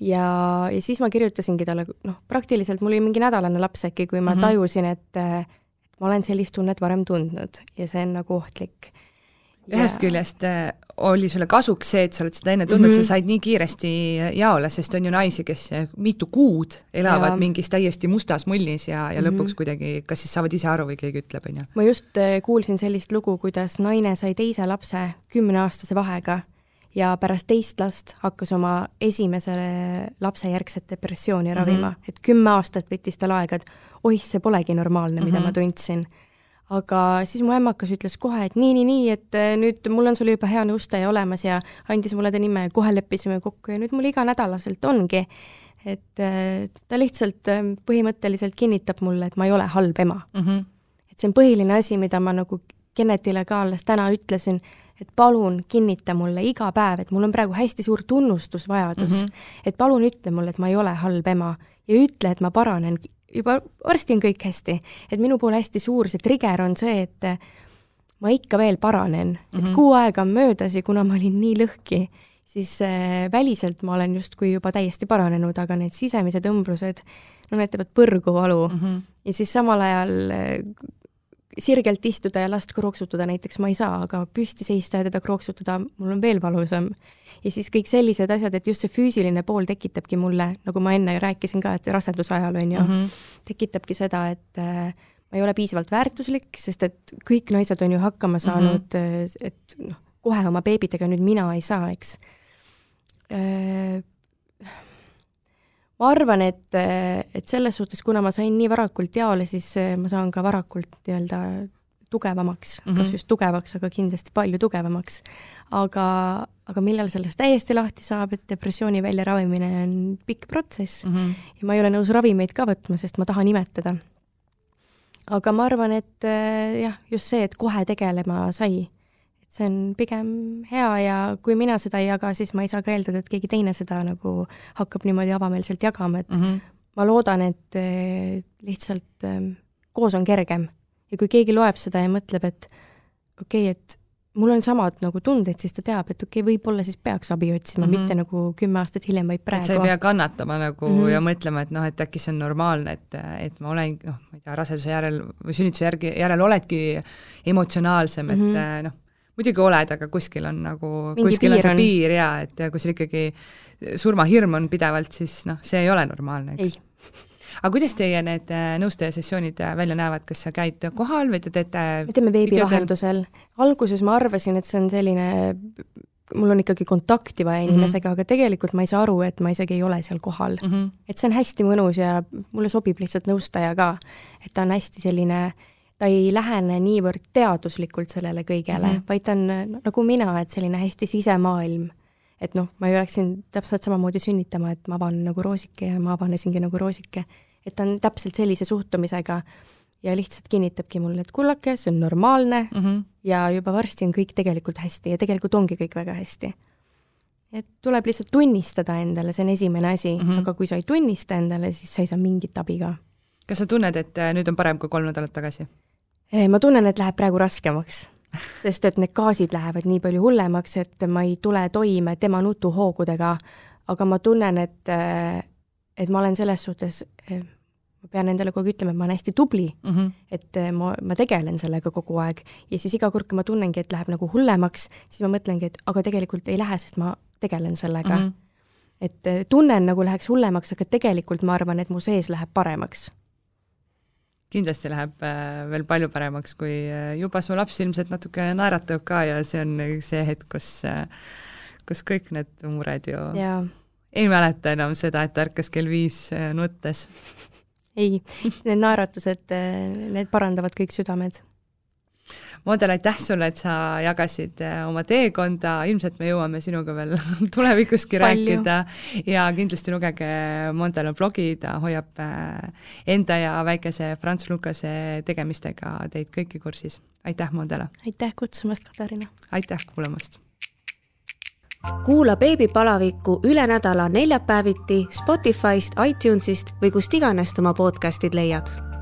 Speaker 2: ja, ja siis ma kirjutasingi talle, noh, praktiliselt mul oli mingi nädalane laps äkki, kui ma mm -hmm. tajusin, et ma olen sellist tunnet varem tundnud ja see on nagu ohtlik
Speaker 1: ühest küljest äh, oli sulle kasuks see, et sa oled seda enne tundnud mm, -hmm. sa said nii kiiresti jaole, sest on ju naisi, kes äh, mitu kuud elavad ja. mingis täiesti mustas mullis ja, ja mm -hmm. lõpuks kuidagi kas siis saavad ise aru või keegi ütleb, on ju.
Speaker 2: ma just äh, kuulsin sellist lugu, kuidas naine sai teise lapse kümneaastase vahega ja pärast teist last hakkas oma esimesele lapse järgset depressiooni ravima mm, -hmm. et kümme aastat võttis tal aega, et oih, see polegi normaalne, mida mm -hmm. ma tundsin aga siis mu ämmakas ütles kohe, et nii, nii, nii, et äh, nüüd mul on sulle juba hea nõustaja olemas ja andis mulle ta nime ja kohe leppisime kokku ja nüüd mul iganädalaselt ongi. et äh, ta lihtsalt äh, põhimõtteliselt kinnitab mulle, et ma ei ole halb ema mm. -hmm. et see on põhiline asi, mida ma nagu Kenetile ka alles täna ütlesin, et palun kinnita mulle iga päev, et mul on praegu hästi suur tunnustusvajadus mm, -hmm. et palun ütle mulle, et ma ei ole halb ema ja ütle, et ma paranen juba varsti on kõik hästi. et minu puhul hästi suur see trigger on see, et ma ikka veel paranen mm, -hmm. et mhm. kuu aega on möödas ja kuna ma olin nii lõhki, siis äh, väliselt ma olen justkui juba täiesti paranenud, aga need sisemised õmblused, no need teevad põrgu valu mm. -hmm. ja siis samal ajal äh, sirgelt istuda ja last krooksutada näiteks ma ei saa, aga püsti seista ja teda krooksutada, mul on veel valusam ja siis kõik sellised asjad, et just see füüsiline pool tekitabki mulle, nagu ma enne rääkisin ka, et raseduse ajal on ju mm, -hmm. tekitabki seda, et äh, ma ei ole piisavalt väärtuslik, sest et kõik naised on ju hakkama mhm. saanud mm, -hmm. et noh, kohe oma beebidega nüüd mina ei saa, eks äh,. ma arvan, et, et selles suhtes, kuna ma sain nii varakult jaole, siis ma saan ka varakult nii-öelda tugevamaks mm, -hmm. kas just tugevaks, aga kindlasti palju tugevamaks. aga, aga millal sellest täiesti lahti saab, et depressiooni väljaravimine on pikk protsess mm -hmm. ja ma ei ole nõus ravimeid ka võtma, sest ma tahan imetada. aga ma arvan, et äh, jah, just see, et kohe tegelema sai, et see on pigem hea ja kui mina seda ei jaga, siis ma ei saa ka eeldada, et keegi teine seda nagu hakkab niimoodi avameelselt jagama, et mm -hmm. ma loodan, et äh, lihtsalt äh, koos on kergem ja kui keegi loeb seda ja mõtleb, et okei okay,, et mul on samad nagu tunded, siis ta teab, et okei okay,, võib-olla siis peaks abi otsima mm, -hmm. mitte nagu kümme aastat hiljem, vaid praegu.
Speaker 1: et sa ei pea kannatama nagu mm -hmm. ja mõtlema, et noh, et äkki see on normaalne, et, et ma olen noh, ma ei tea, raseduse järel või sünnituse järgi, järel oledki emotsionaalsem mm, -hmm. et mhm. noh, muidugi oled, aga kuskil on nagu, kuskil on see on. piir jaa, et kui sul ikkagi surmahirm on pidevalt, siis noh, see ei ole normaalne, eks aga kuidas teie need äh, nõustajasessioonid äh, välja näevad, kas sa käid kohal või te teete
Speaker 2: me teeme veebi vahendusel. alguses ma arvasin, et see on selline mul on ikkagi kontakti vaja mhm. inimesega mm, -hmm. aga tegelikult ma ei saa aru, et ma isegi ei ole seal kohal mm. -hmm. et see on hästi mõnus ja mulle sobib lihtsalt nõustaja ka. et ta on hästi selline, ta ei lähene niivõrd teaduslikult sellele kõigele mm, -hmm. vaid ta on nagu mina, et selline hästi sisemaailm. Et noh, ma ju läksin täpselt samamoodi sünnitama, et ma avan nagu roosike ja ma avanesingi nagu roosike et ta on täpselt sellise suhtumisega ja lihtsalt kinnitabki mulle, et kullake, see on normaalne
Speaker 1: mm -hmm.
Speaker 2: ja juba varsti on kõik tegelikult hästi ja tegelikult ongi kõik väga hästi. et tuleb lihtsalt tunnistada endale, see on esimene asi mm, -hmm. aga kui sa ei tunnista endale, siis sa ei saa mingit abi ka.
Speaker 1: kas sa tunned, et äh, nüüd on parem kui kolm nädalat tagasi?
Speaker 2: Eh, ma tunnen, et läheb praegu raskemaks sest et need gaasid lähevad nii palju hullemaks, et ma ei tule toime tema nutuhoogudega, aga ma tunnen, et, äh, et ma olen selles suhtes ma pean endale kogu aeg ütlema, et ma olen hästi tubli
Speaker 1: mm, -hmm.
Speaker 2: et eh, ma, ma tegelen sellega kogu aeg ja siis iga kord, kui ma tunnengi, et läheb nagu hullemaks, siis ma mõtlengi, et aga tegelikult ei lähe, sest ma tegelen sellega mm. -hmm. et tunnen, nagu läheks hullemaks, aga tegelikult ma arvan, et mu sees läheb paremaks
Speaker 1: kindlasti läheb äh, veel palju paremaks, kui äh, juba su laps ilmselt natuke naeratab ka ja see on see hetk, kus, äh, kus kõik need mured ju
Speaker 2: ja.
Speaker 1: ei mäleta enam seda, et ärkas kell viis nuttes
Speaker 2: ei, need naeratused, need parandavad kõik südamed.
Speaker 1: Model, aitäh sulle, et sa jagasid äh, oma teekonda, ilmselt me jõuame sinuga veel tulevikuski rääkida ja kindlasti lugege Modela blogi, ta hoiab äh, enda ja väikese Franz Lukase tegemistega teid kõiki kursis. aitäh, Modela!
Speaker 2: aitäh kutsumast, Katariina!
Speaker 1: aitäh kuulamast!
Speaker 3: kuula beebipalavikku üle nädala neljapäeviti Spotify'st, iTunes'ist või kust iganes oma podcast'id leiad